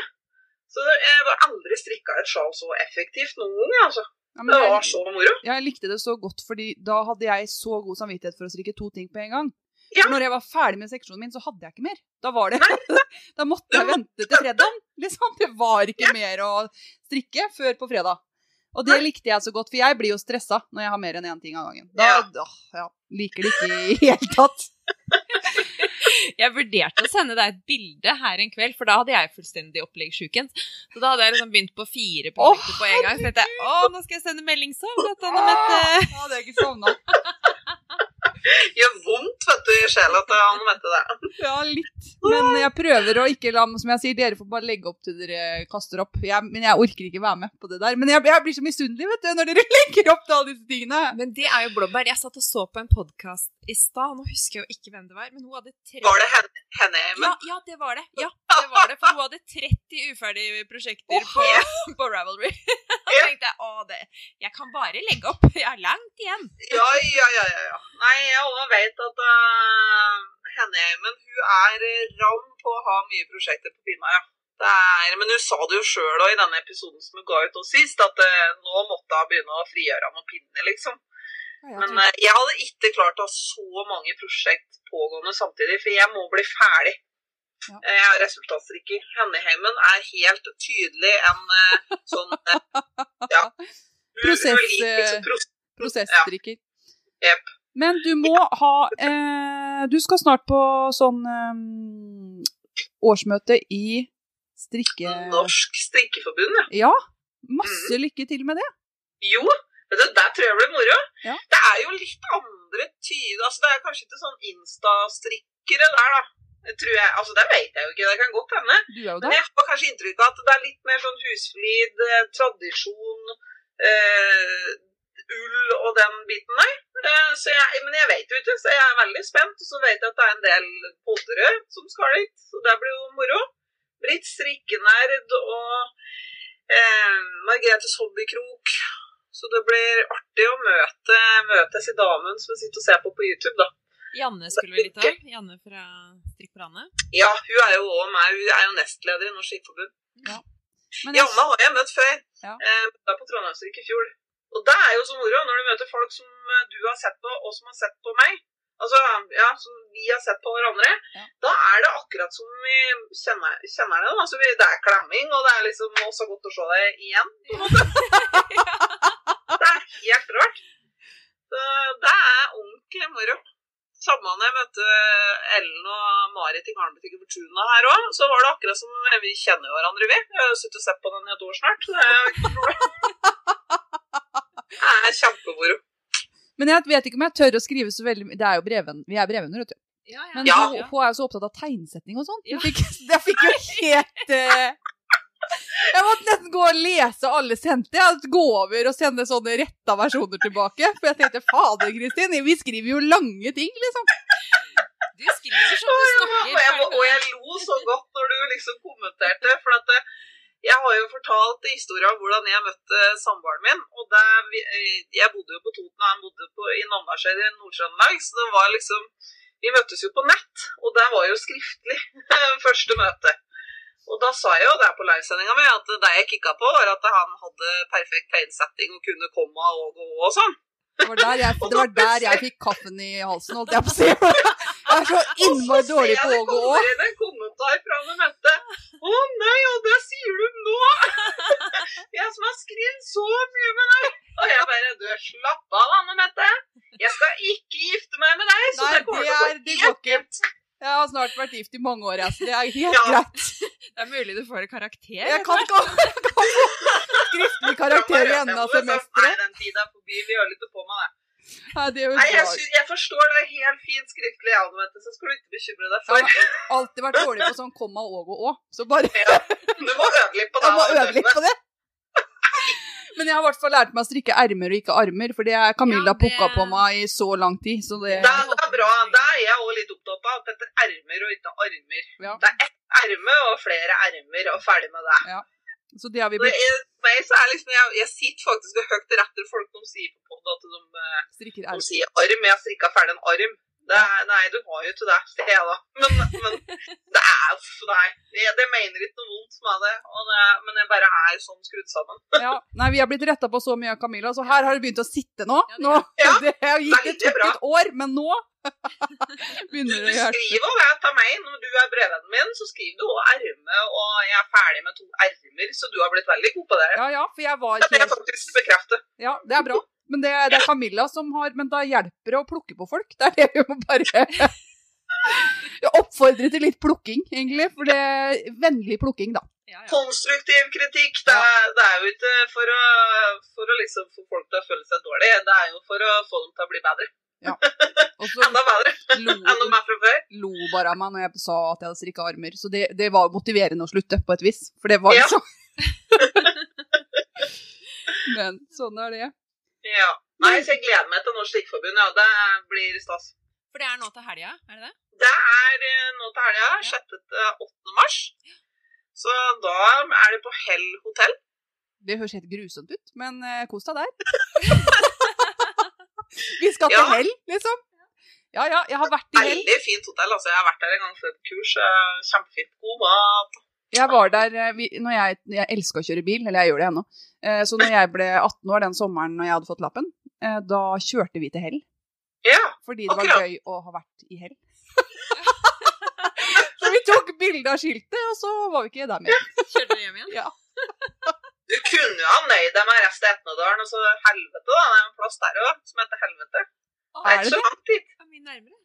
Så jeg var aldri strikka et sjal så effektivt noen gang, altså. Ja, Det var så moro. Jeg likte det så godt, fordi da hadde jeg så god samvittighet for å strikke to ting på en gang. Ja. For når jeg var ferdig med seksjonen min, så hadde jeg ikke mer. Da var det Da måtte jeg vente til fredag. Liksom. Det var ikke mer å strikke før på fredag. Og det likte jeg så godt, for jeg blir jo stressa når jeg har mer enn én ting av gangen. Da Ja. åh, ja, liker det ikke i hele tatt. Jeg vurderte å sende deg et bilde her en kveld, for da hadde jeg fullstendig oppleggssjuken. Så da hadde jeg liksom begynt på fire produkter på en gang. Så tenkte jeg å, nå skal jeg sende melding sånn. godt, Anne Mette. Ja, det jeg ikke savna. Gjør vondt, vet du, i sjela til han Mette det. Ja, litt. Men jeg prøver å ikke la Som jeg sier, dere får bare legge opp til dere kaster opp. Jeg, men jeg orker ikke være med på det der. Men jeg, jeg blir så misunnelig vet du, når dere legger opp til alle disse tingene. Men det er jo blåbær. Jeg satt og så på en podkast i stad, nå husker jeg jo ikke hvem det var, men hun hadde 30 Var det henne, henne? Ja, ja, det var det. Ja, det var det. For hun hadde 30 uferdige prosjekter på, på Ravelry. Da tenkte jeg å, det, jeg kan bare legge opp. Jeg har langt igjen. Ja, ja, ja, ja. Nei, jeg også vet at uh, Henheimen hun er eh, ram på å ha mye prosjekter på pinna, ja. Det er, men hun sa det jo sjøl i denne episoden som hun ga ut nå sist, at uh, nå måtte hun begynne å frigjøre noen pinner, liksom. Men eh, jeg hadde ikke klart å ha så mange prosjekt pågående samtidig, for jeg må bli ferdig. Ja. Eh, Jeg er resultatstrikker. Henneheimen er helt tydelig en eh, sånn Ja. Prosess, hun liker så eh, Prosessstrikker. Men du må ha eh, Du skal snart på sånn eh, årsmøte i strikke... Norsk strikkeforbund, ja. Ja. Masse lykke til med det. Jo, vet du, der tror jeg blir moro. Ja. Det er jo litt andre tyder altså Det er kanskje ikke sånn Insta-strikkere der, da. Det tror jeg, altså Det vet jeg jo ikke, det kan godt hende. Men jeg har kanskje inntrykk av at det er litt mer sånn husflid, eh, tradisjon, eh, ull og den biten der. Eh, så jeg, men jeg vet jo ikke, så jeg er veldig spent. Og så vet jeg at det er en del poddere som skal dit, så det blir jo moro. Britt strikkenerd og eh, Margrethes hobbykrok. Så det blir artig å møte, møte i damen som sitter og ser på på YouTube, da. Janne skulle vi litt av. Janne fra Strikk. Ja, hun er jo også meg. Hun er jo nestleder i Norsk Skiforbund. Ja. jeg, Janne har jeg møtt før. Ja. Eh, møtte på Trondheimsstrik i fjor. Og det er jo så moro når du møter folk som eh, du har sett på, og som har sett på meg. Altså, ja, som vi har sett på hverandre. Ja. Da er det akkurat som vi kjenner, kjenner det. Altså, vi, det er klemming, og det er liksom også godt å se deg igjen. på en måte. det er helt rart. Så det er ordentlig moro. Samme når jeg møtte Ellen og Marit i garnbutikken på Tuna her òg, så var det akkurat som vi kjenner hverandre, vi. Jeg har sittet og sett på den i et år snart. Det er Det er kjempemoro. men jeg vet ikke om jeg tør å skrive så veldig. Det er jo breven, Vi er brevvenner, vet du. Ja, ja. Men Ja. hun, hun er jo så opptatt av tegnsetting og sånn. Ja. Jeg jeg fikk jo helt eh, Jeg måtte nesten gå og lese alle sendte. Jeg gå over og sende sånne retta versjoner tilbake. For jeg tenkte fader, Kristin, vi skriver jo lange ting, liksom. Du skriver som du snakker. Og jeg, og jeg lo så godt når du liksom kommenterte, for at jeg har jo fortalt historien om hvordan jeg møtte samboeren min. og der, vi, eh, Jeg bodde jo på Toten, og han bodde på, i Namdalseid i Nord-Trøndelag. Så det var liksom Vi møttes jo på nett, og det var jo skriftlig første møte. Og da sa jeg jo der på livesendinga mi at det jeg kikka på, var at han hadde perfekt tegnsetting og kunne komme og gå og sånn. Det var der jeg, det var der jeg fikk kaffen i halsen, holdt jeg på å si. Jeg er så innmari dårlig på å gå Og så ser jeg det kommer inn en kommentar fra Anne Mette. Å nei, og det sier du nå! Jeg som har skrevet så mye med deg. Og jeg bare Du, slapp av, Anne Mette. Jeg skal ikke gifte meg med deg. Så Nei, det kommer til å gå helt. Jeg har snart vært gift i mange år, jeg, så det er helt Ja. greit. Det er mulig du får en karakter. Jeg kan ikke få skriftlig karakter i enden av semesteret. den tida er forbi. Vi gjør litt på med det. Nei, er Nei, jeg, synes, jeg forstår det helt fint skriftlig, Anne Mette, så skal du ikke bekymre deg Jeg for. har alltid vært dårlig på sånn komma og og å. Så bare Du må øve litt på det. Jeg må øve litt på det. Men jeg har i hvert fall lært meg å strikke ermer og ikke armer, for det er Camilla Ja, det- pukka på meg i så lang tid. Så det Det, det er bra. Da er jeg òg litt opptatt av at dette er ermer og ikke armer. Ja. Det er ett erme og flere ermer, og ferdig med det. Så det har vi blitt jeg, meg så er liksom, jeg, jeg sitter faktisk og høyt til folk de sier på podd at de, eh, de sier arm. Jeg har strikka ferdig en arm. Det er, nei, du har jo ikke det, sier jeg da. Men, men det er Nei. Det, det mener ikke noe vondt med det. Og det men jeg bare er sånn skrudd sammen. Ja. Nei, vi har blitt retta på så mye av Camilla, så her har det begynt å sitte nå. nå Ja, det har gikk et, et år, men nå begynner Du det å hjelpe. skriver det til meg når du er brevvennen min, så skriver du òg erme, og jeg er ferdig med to ermer, så du har blitt veldig god på det. Ja, ja, for jeg var Det kan jeg faktisk bekrefte. Ja, det er bra. Men det, det er Camilla som har Men da hjelper det å plukke på folk. Det er det vi må bare Jeg oppfordrer til litt plukking, egentlig. For det er vennlig plukking, da. Ja, ja. Konstruktiv kritikk, det er, det er jo ikke for å, for å liksom få folk til å føle seg dårlig, det er jo for å få dem til å bli bedre. Ja. Også, Enda bedre lo, enn de er fra før. lo bare av meg når jeg sa at jeg hadde strikka armer. Så det, det var motiverende å slutte, på et vis. For det var Ja. sånn. Men sånn er det. Ja. Nei, så jeg gleder meg til Norsk Strikkforbund, ja. Det blir stas. For det er nå til helga, er det det? Det er eh, nå til helga, 6. til 8. mars. Så da er det på Hell hotell. Det høres helt grusomt ut, men eh, kos deg der. Vi skal til Ja. hell, liksom. Ja ja, jeg har vært i hell. Veldig fint hotell. altså Jeg har vært der en gang før et kurs. Kjempefint. God mat. Jeg var der eh, vi, når jeg, jeg elsker å kjøre bil, eller jeg gjør det ennå. Eh, Så når jeg ble 18 år den sommeren når jeg hadde fått lappen, eh, da kjørte vi til hell. Ja. Fordi det var Akkurat. gøy å ha vært i hell. så vi tok bilde av skiltet, og så var vi ikke der mer. Kjørte dere hjem igjen? Ja. Du kunne jo ha nøyd deg med resten av Etnedalen, og så helvete, da. Det er en plass der òg som heter Helvete. Det er Er ikke det så langt dit. Det er mye nærmere.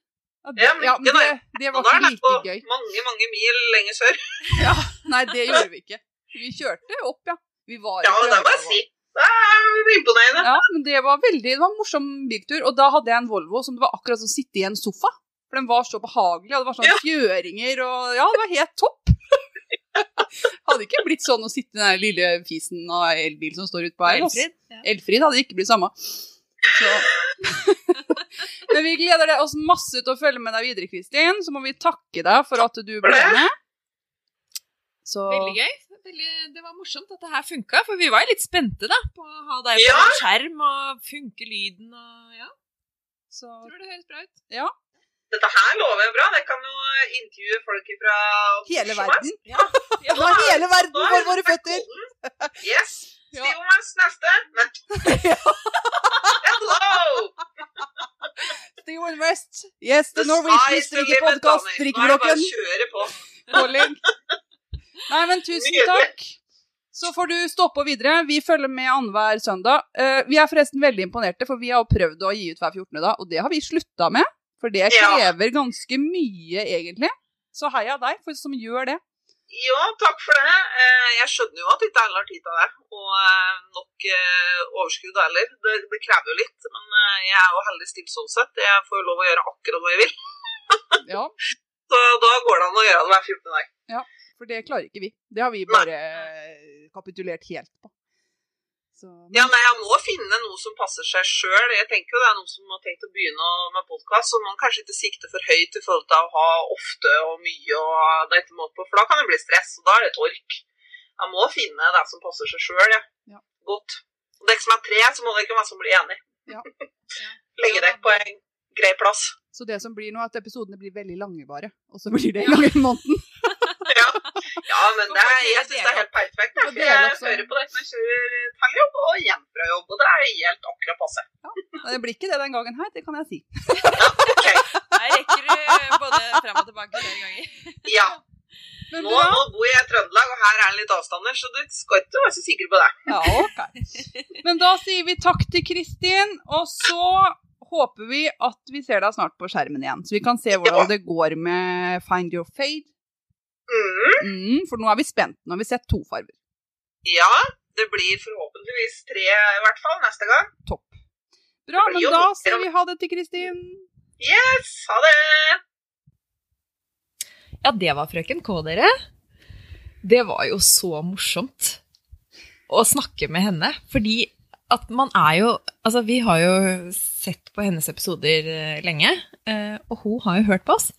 Ja, det, Ja, men ja, men det, det var ikke like gøy. på mange, mange mil lenger sør. Nei, det gjorde vi ikke. Vi kjørte opp, ja. Vi var Ja, det må jeg si. Det er imponerende. Ja, men det var veldig, det var en morsom biltur. Og da hadde jeg en Volvo som det var akkurat som å sitte i en sofa. For den var så behagelig, og det var sånne Ja. fjøringer og Ja, det var helt topp. hadde ikke blitt sånn å sitte i den lille fisen av elbil som står ute på her. Elfrid? Ja. Elfrid hadde ikke blitt samme. Så. Men vi gleder oss masse til å følge med deg videre, Kristin. Så må vi takke deg for at du ble med. Så Veldig gøy. Veldig, det var morsomt at det her funka, for vi var litt spente da, på å ha deg på Ja. skjerm og funke lyden og ja. så, Tror det høres bra ut. Dette her lover jeg bra. Jeg kan jo intervjue folk fra Hele verden. Ja. ja. Er hele verden er for våre føtter. Yes. Ja. Stiv Omas neste. Nei. Hello! Steven West. Yes, the The Norwegian det Strikkeblokken. Pålegg. Nei, men tusen takk. Så får du stoppe og videre. Vi følger med annenhver søndag. Uh, vi er forresten veldig imponerte, for vi har prøvd å gi ut hver 14. dag, og det har vi slutta med. For det krever ganske mye, egentlig. Så heia deg for som gjør det. Ja, takk for det. Eh, Jeg skjønner jo at ikke alle har tid til det, og eh, nok eh, overskudd heller. Det, det krever jo litt, men jeg er jo heldig stilt sånn sett. Jeg får jo lov å gjøre akkurat hva jeg vil. Ja, Så da går det an å gjøre det hver 14. dag. for det klarer ikke vi. Det har vi bare kapitulert helt på. Så, Ja, nei, jeg må finne noe som passer seg sjøl. Jeg tenker jo det er noen som har tenkt å begynne med podkast, så man kanskje ikke sikter for høyt i forhold til å ha ofte og mye og det er måte på, for da kan det bli stress, og da er det et ork. Jeg må finne det som passer seg sjøl, ja. Ja. Godt. Og dere som er tre, så må dere ikke være som blir enig. Ja. Legge dere på en grei plass. så det som blir nå, at episodene blir veldig lange, bare. Og så blir det i måneden. Ja, ja men det er, jeg syns det er helt perfekt. For Jeg, hører på dette når jeg kjører til jobb og hjem jobb, og det er helt akkurat passe. ja, Det blir ikke det den gangen her, det kan jeg si. Her rekker du både frem og tilbake flere ganger. ja. Men Nå, nå bor jeg i Trøndelag, og her er det litt avstander, så du skal ikke være så sikker på det. Ja, ok. Men da sier vi takk til Kristin, og så håper vi at vi ser deg snart på skjermen igjen. Så vi kan se hvordan Ja. det går med Find your fade. Mm, Mm, for nå er vi spent. Nå har vi sett to farger. ja, det blir forhåpentligvis tre i hvert fall neste gang. Topp. Bra, men da sier vi ha det til Kristin. Yes, ha det! Ja, det var frøken K, dere. Det var jo så morsomt å snakke med henne. Fordi at man er jo Altså, vi har jo sett på hennes episoder eh, lenge, eh, og hun har jo hørt på oss.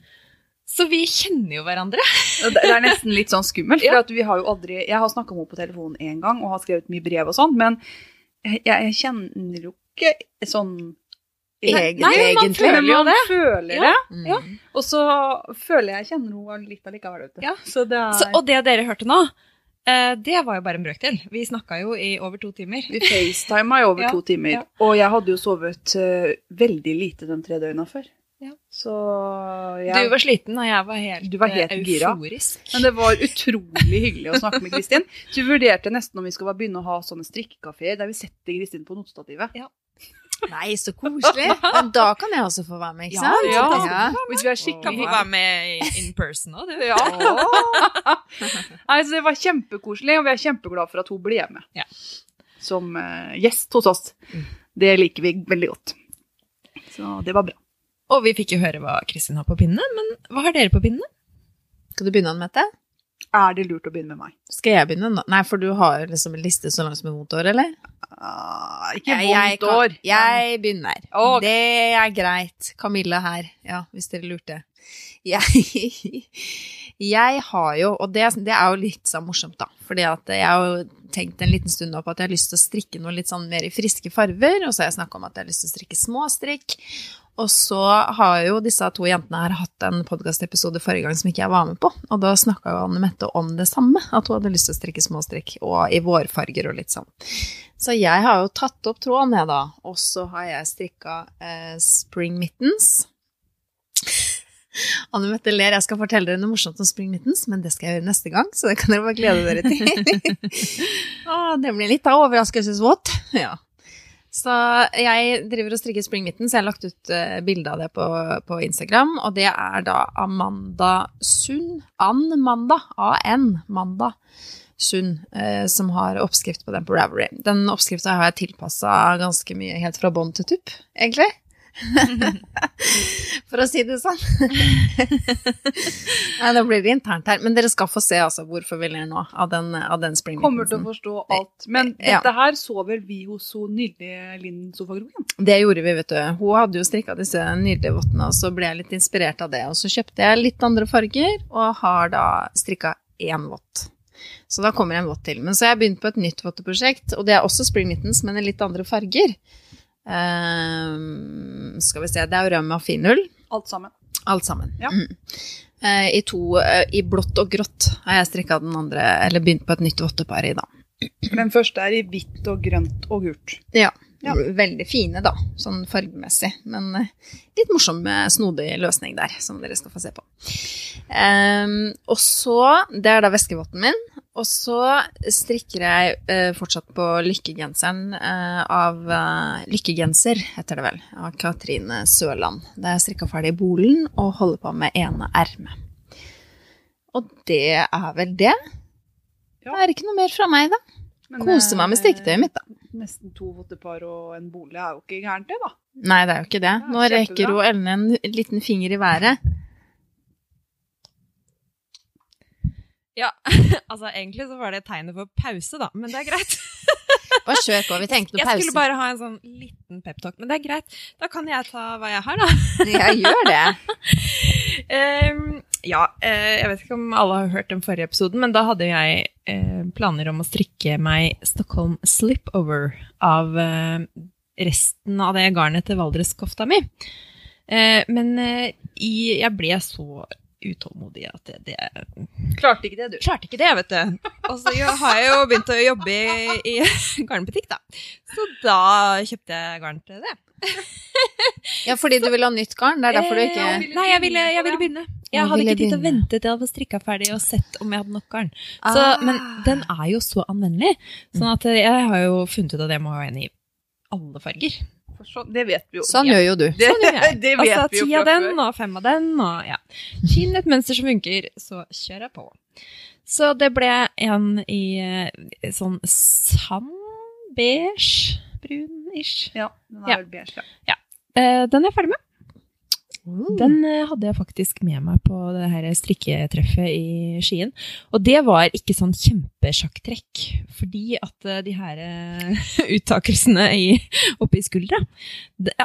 Så vi kjenner jo hverandre. Det det er nesten litt sånn skummelt, for at vi har jo aldri Jeg har snakka med henne på telefonen én gang og har skrevet mye brev og sånn, men jeg, jeg kjenner jo ikke sånn Egentlig. Nei, man føler jo jo man det. føler Ja. det. Mm. Ja. Og så føler jeg kjenner henne litt allikevel. Ja. Så det er Så, og det dere hørte nå, eh, det var jo bare en brøkdel. Vi snakka jo i over to timer. Vi facetima i over Ja, to timer, ja. og jeg hadde jo sovet eh, veldig lite de tre døgna før. Ja. jeg, Du var sliten, og jeg var helt, Du var helt euforisk. gira. Men det var utrolig hyggelig å snakke med Kristin. Så vi vurderte nesten om vi skal begynne å ha sånne strikkekafeer der vi setter Kristin på notestativet. Nei, så koselig. Men da kan jeg også få være med, ikke Ja, ja. ja. Hvis vi er Kan få være med in person òg, du. Ja. Nei, så det var kjempekoselig, og vi er kjempeglade for at hun ble med Ja. som eh, gjest hos oss. Det liker vi veldig godt. Så det var bra. Og vi fikk jo høre hva Kristin har på pinnene, men hva har dere på pinnene? Skal du begynne, Mette? Er det lurt å begynne med meg? Skal jeg begynne nå? Nei, for du har liksom en liste så langt som et vondt år, eller? Uh, ikke Jeg- jeg vondt år. Jeg begynner. Okay. Det er greit. Camilla her, ja, hvis dere lurte. Jeg, jeg har jo, og det, det er jo litt sånn morsomt, da. Fordi jeg har jo tenkt en liten stund nå på at jeg har lyst til å strikke noe litt sånn mer i friske farver. Og så har jeg snakka om at jeg har lyst til å strikke småstrikk. Og så har jo disse to jentene her hatt en podkastepisode forrige gang som ikke jeg var med på. Og da snakka jo Anne Mette om det samme, at hun hadde lyst til å strikke småstrikk. Og i vårfarger og litt sånn. Så jeg har jo tatt opp tråden, jeg, da. Og så har jeg strikka eh, spring mittens. Anne Mette ler. Jeg skal fortelle dere noe morsomt om spring mittens, men det skal jeg gjøre neste gang, så det kan dere bare glede dere til. ah, det blir litt av overraskelsesvåt. Ja. Så jeg driver og strikker spring Mittens. jeg har lagt ut uh, bilde av det på, på Instagram. Og det er da Amanda Sund. Ann Manda. A-N. Manda Sund. Uh, som har oppskrift på den på Ravery. Den oppskrifta har jeg tilpassa ganske mye helt fra bånn til tupp, egentlig. For å si det sånn. Nei, da blir det internt her. Men dere skal få se altså hvorfor vi ler nå av den, av den Kommer til å forstå alt. Men Ja. dette her så vel vi hos så nydelige Linn Sofagrogen? Det gjorde vi, vet du. Hun hadde jo strikka disse nydelige vottene, og så ble jeg litt inspirert av det. Og så kjøpte jeg litt andre farger, og har da strikka én vott. Så da kommer en vått til. Men så har jeg begynt på et nytt votteprosjekt, og det er også spring mittens, men i litt andre farger. Ehm, skal vi se, det er jo rømme og finull. Alt sammen. Alt sammen. Ja. Mm. Uh, I to, uh, i blått og grått har jeg strikka den andre, eller begynt på et nytt vottepar i, da. Den første er i hvitt og grønt og gult. Ja. Ja. Veldig fine, da, sånn fargemessig. Men eh, litt morsom, snodig løsning der, som dere skal få se på. Ehm, og så Det er da veskevotten min. Og så strikker jeg eh, fortsatt på lykkegenseren eh, av eh, Lykkegenser, heter det vel, av Katrine Søland. Da jeg strikka ferdig i bolen og holder på med ene ermet. Og det er vel det. Ja. Det er ikke noe mer fra meg, da. Men, Koser meg med strikketøyet mitt, da. eh, Nesten to vottepar og en bolig er jo ikke gærent, det, da. Nei, det er jo ikke det. Nå rekker jo Ellen en liten finger i været. Ja, altså egentlig så var det tegnet for pause, da, men det er greit. Bare kjør på, vi tenkte pause. Jeg skulle bare ha en sånn liten peptalk, men det er greit. Da kan jeg ta hva jeg har, da. Jeg gjør det. um, ja, eh, jeg vet ikke om alle har hørt den forrige episoden, men da hadde jeg eh, planer om å strikke meg Stockholm Slipover av eh, resten av det garnet til Valdreskofta mi. Eh, men jeg ble så utålmodig at det, det Klarte ikke det, du. klarte ikke det, vet du. Og så har jeg jo begynt å jobbe i, i garnbutikk, da. Så da kjøpte jeg garn til det. Ja, fordi du ville ha nytt garn. Det er derfor du ikke Eh, Nei, jeg ville, jeg ville begynne. Jeg hadde ikke tid til å vente til jeg hadde strikka ferdig og sett om jeg hadde nok garn. Så, Ah. men den er jo så anvendelig. Sånn at jeg har jo funnet ut at jeg må ha en i alle farger. For så, det vet vi jo. Sånn gjør jo du. Det, Sånn gjør jeg. det vet Altså vi jo ti av den før. og fem av den og ja. Kinn et mønster som funker, så kjører jeg på. Så det ble en i eh, sånn sand, beige, brun-ish. Ja, den er Ja. vel beige, ja. ja. Den er jeg ferdig med. Den eh, hadde jeg faktisk med meg på det her strikketreffet i Skien. Og det var ikke sånn kjempesjakktrekk, fordi at eh, de her eh, uttakelsene i, oppe i skuldra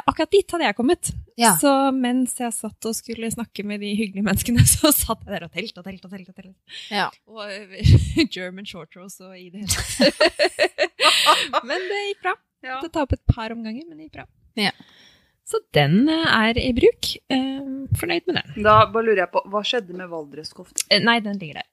Akkurat dit hadde jeg kommet. Ja. Så mens jeg satt og skulle snakke med de hyggelige menneskene, så satt jeg der og telt og telt og telt. Og, telt. Ja. og German short rose og i det hele tatt. men det gikk bra. Ja. Det tar opp et par omganger, men det gikk bra. Ja. Så den eh, er i bruk. Eh, fornøyd med den. Da bare lurer jeg på, hva skjedde med Valdreskofte? Eh, nei, den ligger der.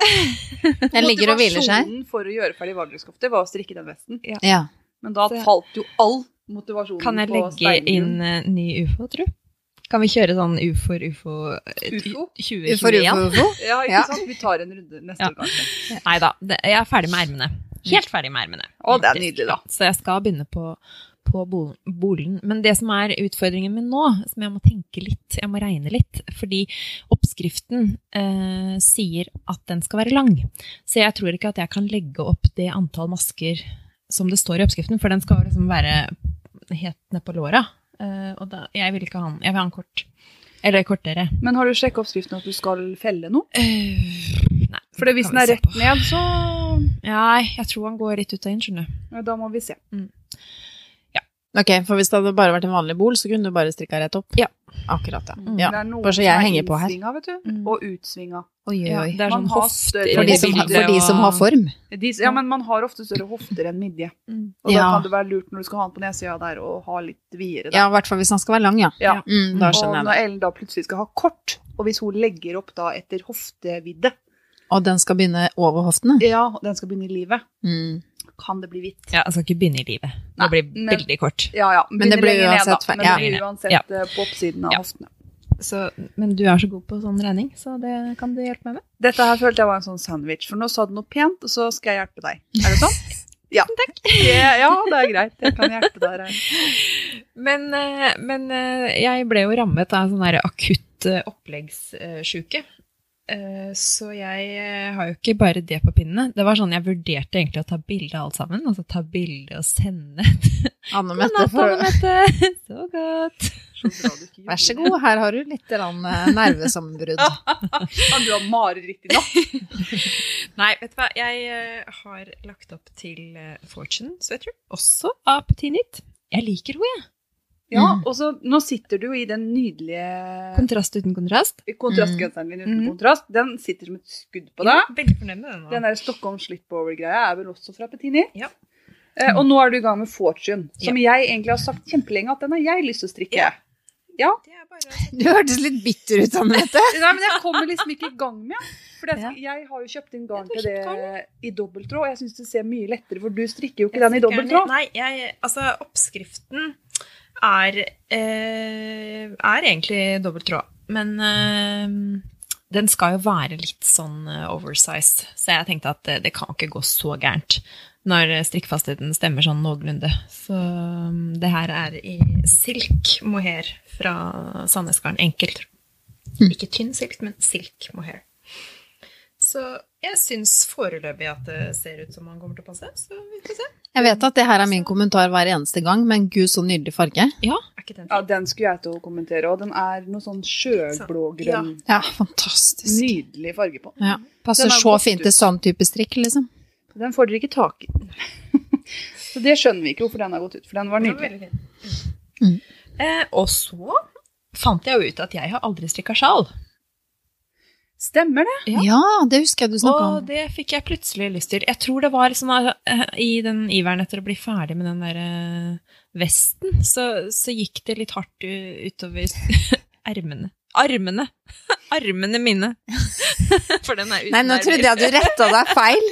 Den ligger og hviler seg. Motivasjonen for å gjøre ferdig Valdreskofte var å strikke den vesten. Ja. Men da falt jo all motivasjonen på Kan jeg legge inn uh, ny ufo, tro? Kan vi kjøre sånn ufor ufo, Ufo? 2021? For ufo, ufo. Ja, ikke Ja. sant? Vi tar en runde neste Ja. gang. Nei da, jeg er ferdig med ermene. Helt ferdig med ermene. Å, det er nydelig, da. Så jeg skal begynne på, på bol- bolen. Men det som er utfordringen min nå, som jeg må tenke litt, jeg må regne litt, fordi oppskriften eh, sier at den skal være lang. Så jeg tror ikke at jeg kan legge opp det antall masker som det står i oppskriften, for den skal liksom være helt ned på låra. Eh, og da, jeg vil ikke ha den, jeg vil ha den kort. Eller kortere. Men har du sjekka oppskriften at du skal felle noe? Eh, nei. For hvis den er rett ned, så Nei, jeg tror han går litt ut og inn, skjønner du. ja, Da må vi se. Ok, for hvis det hadde bare vært en vanlig bol, så kunne du bare strikka rett opp? Ja. Akkurat, ja. Mm. ja. Det er noen bare så som jeg er henger på her. innsvinga, vet du, Mm. og utsvinga. Oi, oi, oi. det er Man sånn hofter For de, som, for de som har form. De, ja, men man har ofte større hofter enn midje. Mm. Og da Ja. kan det være lurt når du skal ha den på nedsida der, og ha litt videre. Ja, i hvert fall hvis den skal være lang, ja. Ja. Mm, da Og skjønner jeg når. Ellen da plutselig skal ha kort, og hvis hun legger opp da etter hoftevidde, Og den skal begynne over hoftene? ja, og den skal begynne i livet, Mm. Kan det bli hvitt. Ja, jeg skal ikke begynne i livet. Nei, Det blir men- veldig kort. Ja, ja. Men det blir ned, uansett feil. Men det blir uansett Ja. eh, på oppsiden av Ja. hoftene. Så, men du er så god på sånn regning, så det kan du hjelpe meg med. Dette her følte jeg var en sånn sandwich, for nå sa du noe pent, og så skal jeg hjelpe deg. Er det sånn? Ja. Takk. ja, det er greit. Jeg kan hjelpe deg. Rein. Men, eh, men eh, jeg ble jo rammet av sånn der akutt oppleggssjuke. Eh, Så jeg eh, har jo ikke bare det på pinnene. Det var sånn Jeg vurderte egentlig å ta bilde av alt sammen. Altså ta bilde og sende. Anne God natt, Anne Mette! Så godt. Vær så god, her har du litt eh, nervesammenbrudd. du ha mareritt i natt? Nei, vet du hva. Jeg har lagt opp til Fortune Sweater, også av Petit Nytt. Jeg liker henne, jeg. Ja, Mm. og så nå sitter du i den nydelige Kontrast uten kontrast. kontrastgenseren din uten mm. kontrast. Den sitter som et skudd på Ja, deg. veldig fornøyd med den. nå. Den der Stockholm slipover-greia er vel også fra Petini. Ja. Eh, og nå er du i gang med Fortune, som jeg egentlig har sagt kjempelenge at den har jeg lyst til å strikke. Ja. Ja. Du hørtes litt bitter ut, Anne Mette. Nei, men jeg kommer liksom ikke i gang med. For det, Ja. jeg har jo kjøpt inn garn til det i dobbelttråd, og jeg syns det ser mye lettere, for du strikker jo ikke Jeg den i dobbelttråd. Nei, jeg, altså oppskriften er, eh, er egentlig dobbelttråd. Men eh, den skal jo være litt sånn eh, oversized, så jeg tenkte at det, kan ikke gå så gærent når strikkfastheten stemmer sånn noenlunde. Så um, det her er i silk mohair fra Sandnesgarden. Enkelt. Ikke tynn silk, men silk mohair. Så jeg syns foreløpig at det ser ut som han kommer til å passe. Så vi får se. Jeg vet at det her er min kommentar hver eneste gang, men gud, så nydelig farge. Ja, er ikke den Ja, den skulle jeg til å kommentere, òg. den er noe sånn sjøblågrønn. Ja, fantastisk. Nydelig farge på. Ja, passer så fint til sånn type strikk, liksom. Den får dere ikke tak i. så det skjønner vi ikke hvorfor den har gått ut, for den var Den var nydelig. Mm. Eh, og så fant jeg jo ut at jeg har aldri strikka sjal. Stemmer det? Ja. Ja, det husker jeg du snakka Og om. det fikk jeg plutselig lyst til. Jeg tror det var sånn eh, i den iveren etter å bli ferdig med den der eh, vesten, så, så gikk det litt hardt utover ermene. Armene! Armene mine. For den er uten Nei, nå trodde jeg du retta deg feil.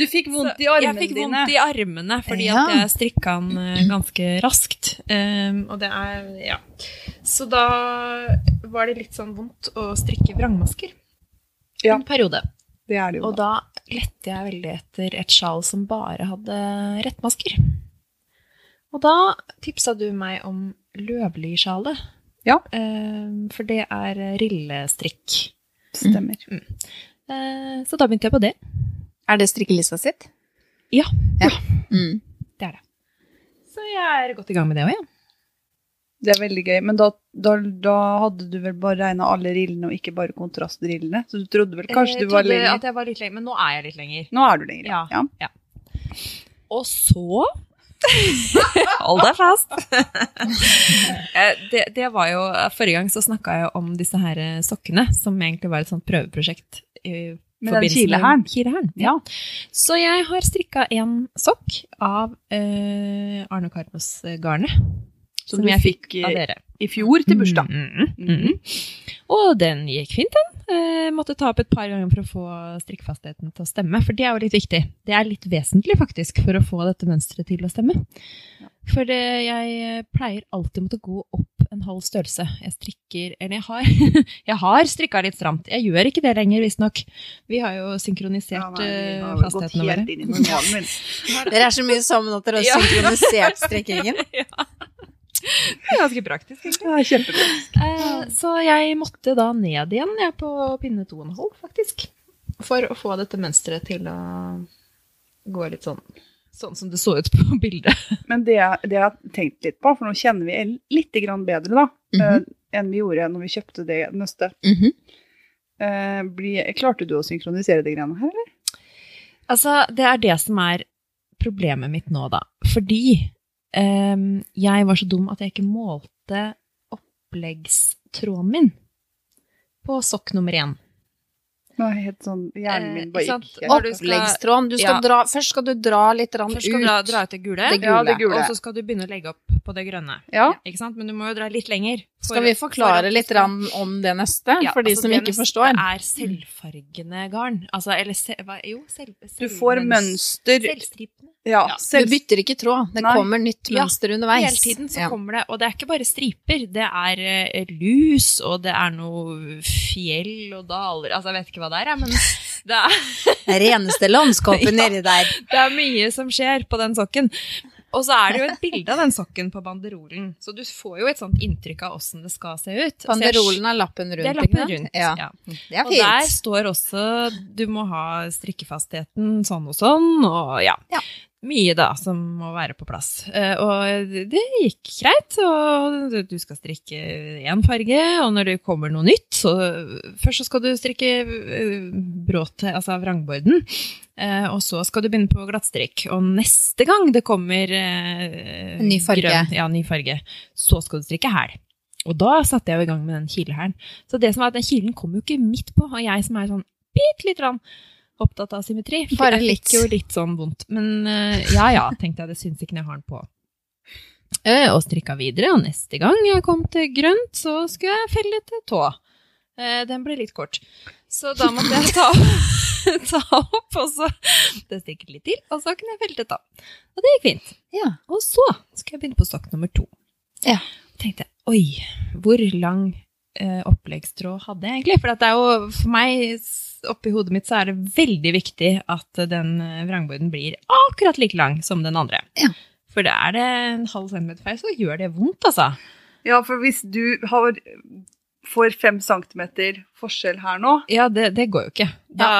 Du fikk vondt i armene dine? Jeg fikk dine. vondt i armene fordi Ja. at jeg strikka den eh, ganske raskt. Um, og det er Ja. Så da var det litt sånn vondt å strikke vrangmasker. Ja. En periode. Det er det jo. Og da. lette jeg veldig etter et sjal som bare hadde rettmasker. Og da tipsa du meg om løvlysjalet. Ja. Um, for det er rillestrikk. Stemmer. Eh, så da begynte jeg på det. Er det strikkelista sitt? Ja. Ja. Mm. Det er det. Så jeg er godt i gang med det òg, jeg. Det er veldig gøy. Men da, da, da hadde du vel bare regna alle rillene og ikke bare kontrastrillene? Så du trodde vel kanskje Jeg du var trodde lenger? At jeg var litt lenger, men nå er jeg litt lenger. Nå er du lenger, ja. Ja. Og så Hold deg fast! Eh, det, det var jo, Forrige gang så snakka jeg om disse her eh, sokkene, som egentlig var et sånt prøveprosjekt. Med den kilehæren. kilehæren. Ja. Så jeg har strikka en sokk av eh, Arne Karmos-garnet. Som Som jeg fikk Av eh, dere. i fjor til bursdag. Mm, mm, mm. Og den gikk fint, den. Eh, måtte ta opp et par ganger for å få strikkfastheten til å stemme, for det er jo litt viktig. Det er litt vesentlig, faktisk, for å få dette mønsteret til å stemme. For det, jeg pleier alltid å måtte gå opp en halv størrelse. Jeg strikker Eller jeg har, jeg har strikka litt stramt. Jeg gjør ikke det lenger, visstnok. Vi har jo synkronisert Ja, nei, eh, har fasthetene våre. Dere er så mye sammen at dere har Ja. synkronisert strikkingen. Det er ganske praktisk, egentlig. Ja, er. Eh, så jeg måtte da ned igjen jeg, på pinne to og en halv, faktisk. For å få dette mønsteret til å gå litt sånn Sånn som det så ut på bildet. Men det, det jeg har tenkt litt på, for nå kjenner vi el- litt grann bedre da, mm -hmm. enn vi gjorde når vi kjøpte det nøstet. -hmm. Eh, bli- klarte du å synkronisere de greiene her, eller? Altså, det er det som er problemet mitt nå, da. Fordi eh, jeg var så dum at jeg ikke målte oppleggstråden min på sokk nummer én. Nå helt sånn, hjernen min Eh, bare gikk. Eh, Oppleggstråden. Du skal Ja. dra, først skal du dra litt rann Først skal ut. dra, dra ut det gule, Det Ja, det gule. og så skal du begynne å legge opp på det grønne. Ja, Ikke sant? Men du må jo dra litt lenger. For- Skal vi for forklare at litt om det neste, Ja, for de altså, som ikke neste Det er selvfargende garn. Altså, eller se, hva, jo, selv, du får mønster. Selvstripende. Ja, Ja, Du bytter ikke tråd. Det Nei. kommer nytt Ja, mønster underveis. Hele tiden så Ja. kommer det, og det er ikke bare striper. Det er uh, lus, og det er noe fjell og daler Altså, jeg vet ikke hva det er, jeg, men det er, Det reneste landskapet Ja. nedi der. det er mye som skjer på den sokken. Og så er det jo et bilde av den sokken på banderolen, så du får jo et sånt inntrykk av åssen det skal se ut. Banderolen er lappen rundt. Det er lappen rundt. Ja. Ja. Det er Og der står også du må ha strikkefastheten sånn og sånn, og ja. Ja. Mye da som må være på plass. Eh, Og det gikk greit, og du skal strikke én farge, og når det kommer noe nytt, så først så skal du strikke eh, bråte, altså vrangborden, eh, og så skal du begynne på glattstrikk. Og neste gang det kommer eh, ny farge. grønn- ja, ny farge, så skal du strikke hæl. Og da satte jeg jo i gang med den kilehælen. Så det som var at den kilen kom jo ikke midt på, og jeg som er sånn bitte litt rann opptatt av symmetri, Bare jeg litt. fikk jo litt sånn vondt. Men uh, ja ja, tenkte jeg, det syns ikke når jeg har den på. Uh, og strikka videre, og neste gang jeg kom til grønt, så skulle jeg felle til tå. Uh, den ble litt kort. Så da måtte jeg ta, ta opp, og så Det stikket litt til, og så kunne jeg felle til tå. Og det gikk fint. Ja. Og så skal jeg begynne på stokk nummer to. Ja. Og tenkte jeg, oi, hvor lang eh, oppleggstråd hadde jeg egentlig? For at det er jo, for meg, oppi hodet mitt, så er det veldig viktig at den eh, vrangborden blir akkurat like lang som den andre. Ja. For det er det en halv centimeter feil, så gjør det vondt, altså. ja, for hvis du har får fem centimeter forskjell her nå, Ja, det, det går jo ikke. Da,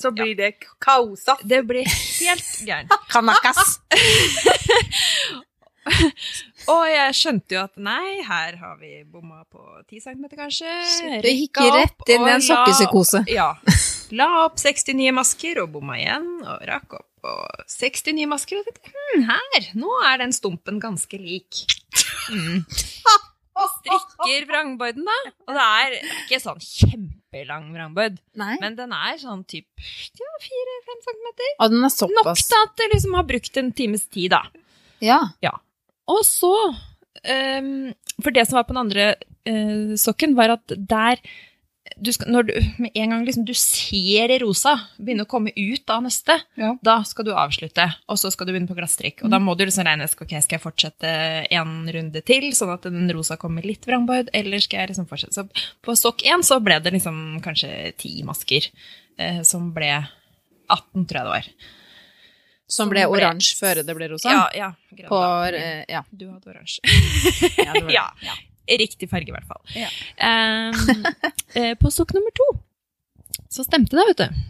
så blir det kaosa. det blir helt gærent. Kanakas. Og jeg skjønte jo at nei, her har vi bomma på 10 cm kanskje. Du gikk rett inn i en sokkepsykose. Ja. La opp 69 masker og bomma igjen, og rakk opp på 69 masker og tenkte hm, her, nå er den stumpen ganske lik. Mm. Strikker vrangborden, da. Og det er ikke sånn kjempelang vrangbord, men den er sånn typ ja, 4-5 cm. Og den er Nok til at det liksom har brukt en times tid, da. Ja. Og så um, For det som var på den andre uh, sokken, var at der du skal, Når du med en gang liksom, du ser rosa begynne å komme ut av neste, Ja. da skal du avslutte, og så skal du begynne på glasstrikk. Og da må du liksom regne ok, skal jeg fortsette en runde til, sånn at den rosa kommer litt vrangbøyd, eller skal jeg liksom fortsette? Så på sokk én så ble det liksom kanskje ti masker, eh, som ble 18, tror jeg det var. Som ble oransje før det ble rosa. Ja, ja. På eh, Ja. Du hadde oransje. ja. Ja. ja. Riktig farge, i hvert fall. Ja. Ehm, eh, på sokk nummer to så stemte det, vet du.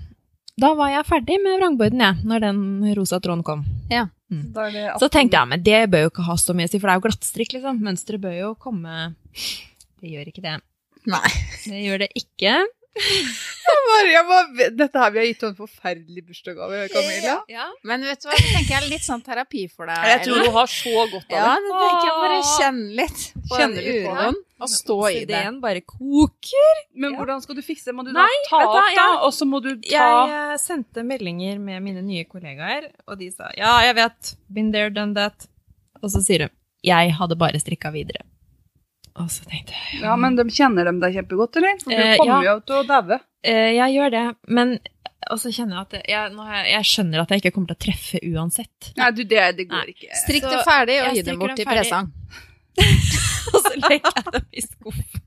Da var jeg ferdig med vrangborden, jeg, når den rosa tråden kom. Ja. Mm. Da er det Så tenkte jeg, men det bør jo ikke ha så mye å si, for det er jo glattstrikk, liksom. Mønsteret bør jo komme Det gjør ikke det. Nei. Det gjør det ikke. Bare, jeg bare, Dette her, Vi har gitt henne en forferdelig bursdagsgave, Camilla. Ja. Men vet du hva, det tenker jeg er litt sånn terapi for deg. Jeg tror du har så godt av Ja, det. det tenker jeg bare kjenne litt på Kjenne den litt på uroen, og stå i det. Ideen bare koker. Men Ja. hvordan skal du fikse det? Må du Nei, da ta opp, da? jeg- Og så må du ta Jeg eh, sendte meldinger med mine nye kollegaer, og de sa ja, jeg vet, been there, done that. Og så sier hun jeg hadde bare strikka videre. Og så tenkte jeg Ja, men de kjenner dem deg kjempegodt, eller? For du Eh, kommer ja. jo til å daue. eh, jeg gjør det, men og så kjenner jeg at jeg, nå har jeg, jeg skjønner at jeg ikke kommer til å treffe uansett. Nei, du, det, det går Nei. ikke. Strikk det ferdig og gi dem bort til presang. Og så legger jeg dem i skuffen.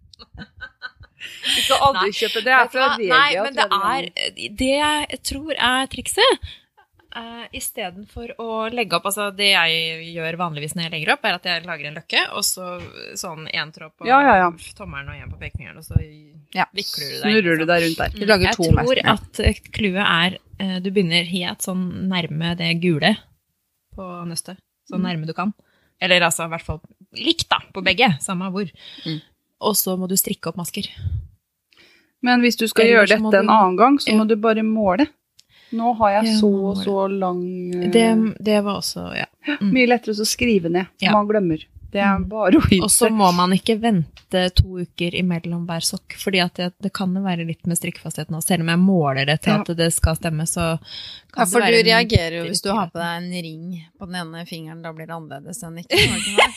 Du skal aldri Nei. kjøpe det. Det er fra. Nei, men det er Det jeg tror er trikset uh, Istedenfor å legge opp Altså, det jeg gjør vanligvis når jeg legger opp, er at jeg lager en løkke, og så sånn én tråd på Ja, ja, ja. tommelen og én på pekefingeren, og så vikler du deg. Snurrer du deg rundt der. Du lager jeg to tror merker. at eh, clouet er eh, Du begynner helt sånn nærme det gule på nøstet. Så Mm. nærme du kan. Eller altså i hvert fall likt, da, på begge. Samme hvor. Mm. Og så må du strikke opp masker. Men hvis du skal Eller gjøre dette du... en annen gang, så må du bare måle. Nå har jeg så og så lang eh, Det, det var også Ja. Mm. Mye lettere å skrive ned. Ja. Man glemmer. Det er Mm. bare å Og så må man ikke vente to uker imellom hver sokk, fordi det, det kan jo være litt med strikkefastheten også. Selv om jeg måler det til Ja. at det skal stemme, så Ja, for det du være du reagerer jo hvis du har på deg en ring på den ene fingeren, da blir det annerledes enn ikke. gjør det ikke det?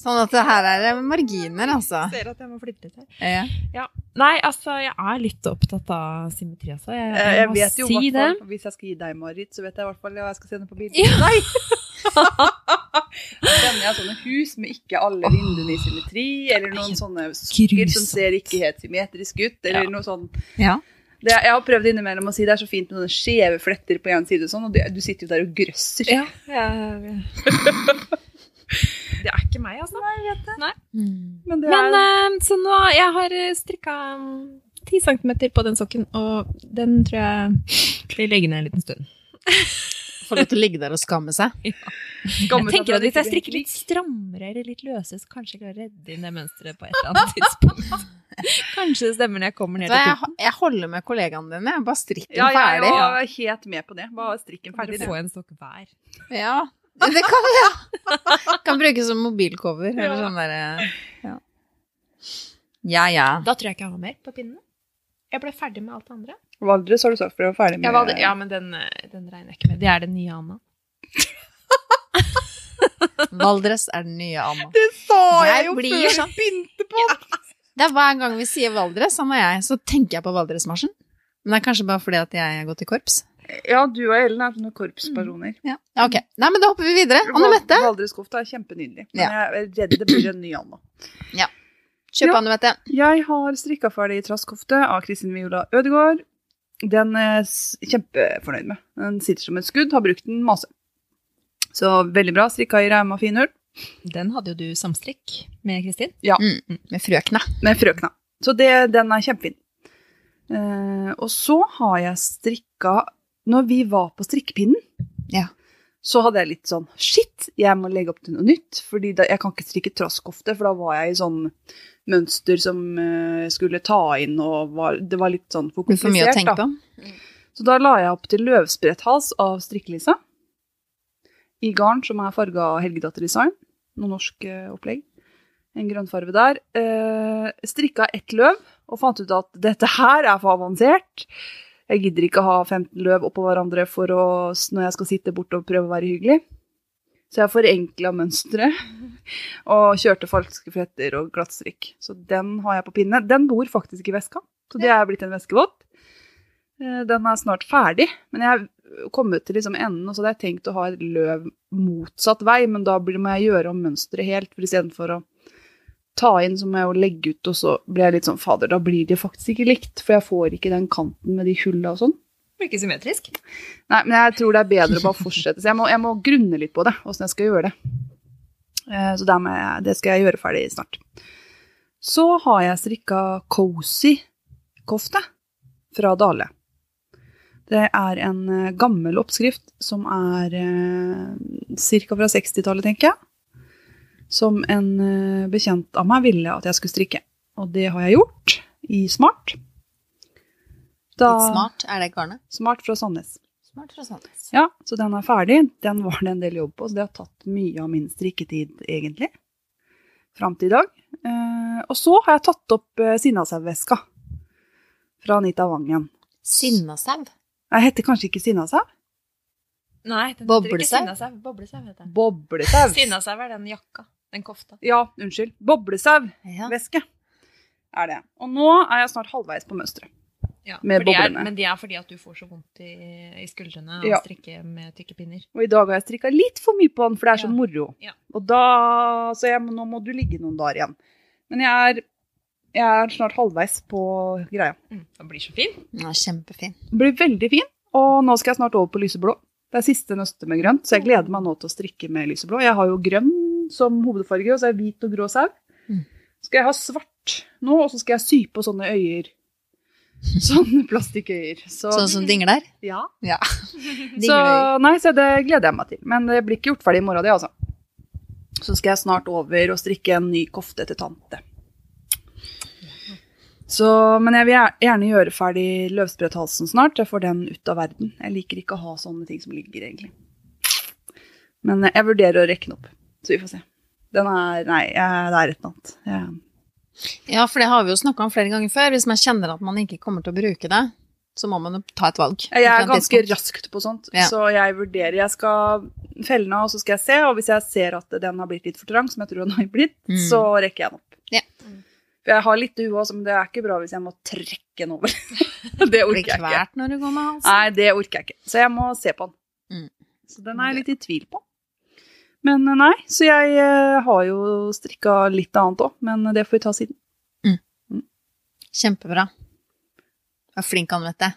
Sånn at det her er det marginer, altså. Ser at jeg må flytte litt her. Ja. Nei, altså, jeg er litt opptatt av symmetri, altså. Jeg, jeg, Jeg vet jo si hvert det. Hvis jeg skal gi deg, Marit, så vet jeg i hvert fall hva jeg skal sende på bildet. Ja. Nei! Da sender jeg sånne hus med ikke alle vinduene i symmetri, eller noen sånne sukker som ser ikke helt symmetrisk ut, eller Ja. noe sånn. ja. Det, jeg har prøvd innimellom å si det er så fint med noen skjeve fletter på en side og sånn, og du, du sitter jo der og grøsser. Ja, jeg- Det er ikke meg, altså. Nei, jeg vet det Men er eh, så nå Jeg har strikka ti centimeter på den sokken, og den tror jeg blir liggende en liten stund. Får lov til å ligge der og skamme seg. Jeg tenker at hvis jeg strikker litt strammere eller litt løse, så kanskje jeg kan redde inn det mønsteret på et eller annet tidspunkt. Kanskje det stemmer når jeg kommer ned til jeg, tuppen. jeg holder med kollegaene dine. Jeg bare ferdig. Ja, jeg er helt med på det. Bare strikk den ferdig. få får en stokk hver. Ja, det kan vi, ja. Kan bruke som mobilcover, eller Ja. sånn derre ja. ja ja. Da tror jeg ikke jeg har mer på pinnene. Jeg ble ferdig med alt det andre. Valdres har du sagt for å være ferdig med. Jeg valgte, ja, men den, den regner jeg ikke med. Det er den nye Anna. Valdres er den nye Anna. Det sa jeg, Jeg jo blir før sånn- begynte på! Det er hver gang vi sier Valdres, han og jeg, så tenker jeg på Valdresmarsjen. Men det er kanskje bare fordi at jeg har gått i korps. Ja, du og Ellen er sånne korpspersoner. Ja, ok. Nei, men da hopper vi videre. Anne Mette, Valdreskofta er kjempenydelig. Men Ja. jeg er redd det blir en ny Anna. kjøp Ja. Anne Mette. Jeg har strikka ferdig trasskofte av Kristin Viola Ødegaard. Den er jeg kjempefornøyd med. Den sitter som et skudd, har brukt den masse. Så veldig bra. Strikka i reim og finull. Den hadde jo du samstrikk med Kristin. Mm, med frøkna. Med frøkna. Så det, den er kjempefin. Eh, og så har jeg strikka Når vi var på strikkepinnen, Ja. så hadde jeg litt sånn Shit, jeg må legge opp til noe nytt. fordi da, jeg kan ikke strikke trasskofte, for da var jeg i sånn mønster som uh, skulle ta inn, og var, det var litt sånn for er for mye å komplisert. tenke da. på. Så da la jeg opp til løvspretthals av strikkelisa. I garn som er farga Helgedatter-design. Noe norsk uh, opplegg. En grønnfarve der. Uh, strikka ett løv og fant ut at dette her er for avansert. Jeg gidder ikke ha 15 løv oppå hverandre for å, når jeg skal sitte borte og prøve å være hyggelig. Så jeg forenkla mønsteret og kjørte falske fletter og glattstrikk. Så den har jeg på pinne. Den bor faktisk i veska, så det er blitt en veskevott. Eh, Den er snart ferdig, men jeg er kommet til liksom enden, og så hadde jeg tenkt å ha et løv motsatt vei, men da må jeg gjøre om mønsteret helt, for istedenfor å ta inn, så må jeg jo legge ut, og så blir jeg litt sånn, fader, da blir det faktisk ikke likt, for jeg får ikke den kanten med de hulla og sånn. Blir ikke symmetrisk. Nei, men jeg tror det er bedre å bare fortsette, så jeg må, jeg må grunne litt på det, hvordan jeg skal gjøre det. Eh, Så jeg, det skal jeg gjøre ferdig snart. Så har jeg strikka cozy kofte fra Dale. Det er en eh, gammel oppskrift som er eh, ca. fra 60-tallet, tenker jeg. Som en eh, bekjent av meg ville at jeg skulle strikke. Og det har jeg gjort i Smart. Da, Litt smart. Er det garnet? Smart fra Sandnes. Smart fra Sandnes. Ja, så den er ferdig. Den var det en del jobb på, så det har tatt mye av min strikketid, egentlig. Fram til i dag. Eh, og så har jeg tatt opp eh, Sinnasauveska fra Anita Wangen. Sinnasau. Jeg heter kanskje ikke Sinnasau? Nei, den Boblesau? heter ikke sinnasau. Boblesau heter den. Boblesau. Sinnasau er den jakka. Den kofta. Ja, unnskyld. Boblesau-veske Ja. er det. Og nå er jeg snart halvveis på mønsteret. Ja, Med boblene. er, men det er fordi at du får så vondt i, i skuldrene av Ja. å strikke med tykke pinner. Og i dag har jeg strikka litt for mye på den, for det er så Ja. moro. Ja. Og da, så jeg, nå må du ligge noen dager igjen. Men jeg er, jeg er snart halvveis på greia. Mm, den blir så fin. Den er kjempefin. Den blir veldig fin, og nå skal jeg snart over på lyseblå. Det er siste nøste med grønt, så jeg gleder meg nå til å strikke med lyseblå. Jeg har jo grønn som hovedfarge, og så er det hvit og grå sau. Mm. Skal jeg ha svart nå, og så skal jeg sy på sånne øyer. Sånne plastikkøyer. Så, Sånn som dingler. ja. Ja. Så, nei, så det gleder jeg meg til. Men det blir ikke gjort ferdig i morgen, det, altså. Så skal jeg snart over og strikke en ny kofte til tante. Så, men jeg vil gjerne gjøre ferdig løvspretthalsen snart. Jeg får den ut av verden. Jeg liker ikke å ha sånne ting som ligger, egentlig. Men jeg vurderer å rekke den opp, så vi får se. Den er Nei, det er et eller annet. Ja, for det har vi jo snakka om flere ganger før. Hvis man kjenner at man ikke kommer til å bruke det, så må man jo ta et valg. Jeg er ganske raskt på sånt, Ja. så jeg vurderer. Jeg skal felle den av, og så skal jeg se, og hvis jeg ser at den har blitt litt for trang, som jeg tror den har blitt, Mm. så rekker jeg den opp. Ja. For jeg har litt ue også, men det er ikke bra hvis jeg må trekke den over. det orker jeg ikke. Blir kvært når du går med halsen. Nei, det orker jeg ikke. Så jeg må se på den. Mm. Så den er jeg litt i tvil på. Men eh, nei, så jeg eh, har jo strikka litt annet òg, men det får vi ta siden. Kjempebra. Du er flink, Anette.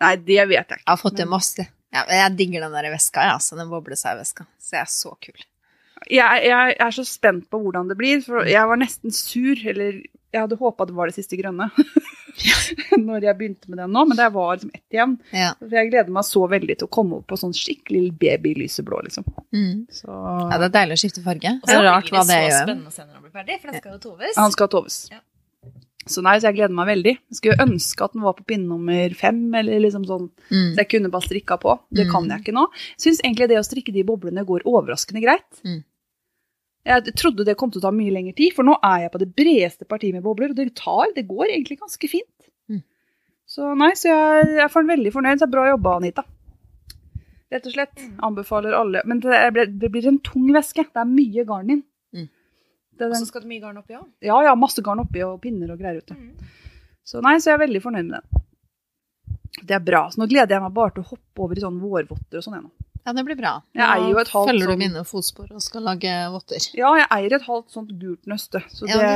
Nei, det vet jeg ikke. Jeg har fått til masse. Ja, jeg digger den der veska, ja, så den boblesauveska. Så jeg er så kul. jeg, jeg er så spent på hvordan det blir, for jeg var nesten sur, eller jeg hadde håpa det var det siste grønne når jeg begynte med den nå, men det var liksom ett igjen. Ja. For jeg gleder meg så veldig til å komme opp på sånn skikkelig babylyseblå, liksom. Mm. Så ja, det er deilig å skifte farge. Og så ja. rart hva det det så gjør. spennende å se når han blir ferdig, for den skal jo toves. han skal toves. Ja. Så nei, så jeg gleder meg veldig. Jeg skulle ønske at den var på pinne nummer fem, eller liksom sånn, Mm. så jeg kunne bare strikka på. Det kan Mm. jeg ikke nå. Syns egentlig det å strikke de boblene går overraskende greit. Mm. Jeg trodde det kom til å ta mye lengre tid, for nå er jeg på det bredeste partiet med bobler, og det tar, det går egentlig ganske fint. Mm. Så nei, så jeg jeg er veldig fornøyd. Så er bra jobba, Anita. Rett og slett. Mm. Anbefaler alle. Men det, ble, det blir en tung væske. Det er mye garn inn. Mm. Og så skal det mye garn oppi òg. ja, ja, masse garn oppi og pinner og greier ute. Så nei, så jeg er veldig fornøyd med den. Det er bra. Så nå gleder jeg meg bare til å hoppe over i sånne vårvotter og sånn. igjen nå. Ja, det blir bra. Halvt følger du sånn- mine fotspor og skal lage votter. Ja, jeg eier et halvt sånt gult nøste, så Ja, det,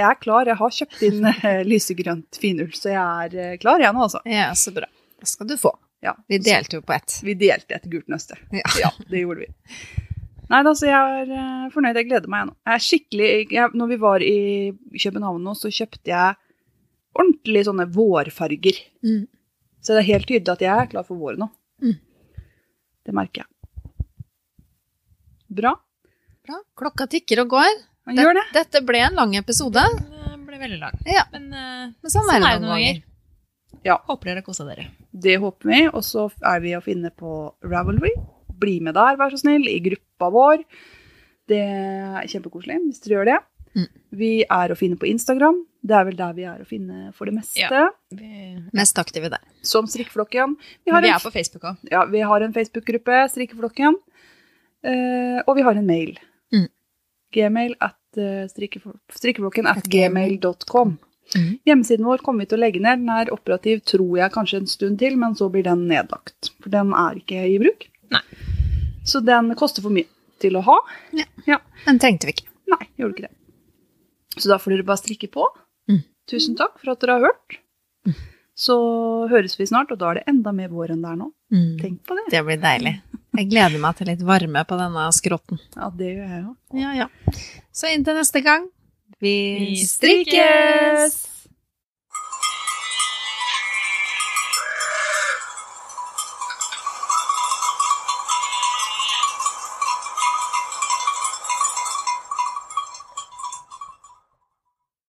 jeg er klar. Jeg har kjøpt inn eh, lysegrønt finull, så jeg er eh, klar igjen, nå, altså. Ja, så bra. Det skal du få. Ja, Vi delte jo på ett. Vi delte et gult nøste. Ja. Ja, det gjorde vi. Nei da, så jeg er eh, fornøyd. Jeg gleder meg, nå. Jeg er skikkelig jeg, Når vi var i København nå, så kjøpte jeg ordentlig sånne vårfarger. Mm. Så det er helt tydelig at jeg er klar for våren nå. Mm. Det merker jeg. Bra. Bra. Klokka tikker og går. Gjør det. Dette ble en lang episode, Den ble veldig lang. Ja. Men eh, men sånn, sånn er er det det noen ganger. Ja. Håper dere kosa dere. Det håper vi. Og så er vi å finne på Ravelry. Bli med der, vær så snill, i gruppa vår. Det er kjempekoselig hvis dere gjør det. Mm. Vi er å finne på Instagram. Det er vel der vi er å finne for det meste. Ja. Vi, Mest aktive der. Som Strikkeflokken. Vi har, vi en, er på Facebook òg. ja, vi har en Facebook-gruppe, Strikkeflokken. Uh, og vi har en mail. Mm. Gmail at uh, strikkeflokken at At gmail.com. Mm. Hjemmesiden vår kommer vi til å legge ned. Den er operativ, tror jeg, kanskje en stund til, men så blir den nedlagt. For den er ikke i bruk. Nei. Så den koster for mye til å ha. Ja, Den trengte vi ikke. Nei, gjorde ikke det. Så da får dere bare strikke på. Mm. Tusen takk for at dere har hørt. Så høres vi snart, og da er det enda mer vår enn det er nå. Mm. Tenk på det. Det blir deilig. Jeg gleder meg til litt varme på denne skrotten. Ja, det gjør jeg òg. Ja, ja. Så inntil neste gang, vi Vi strikkes!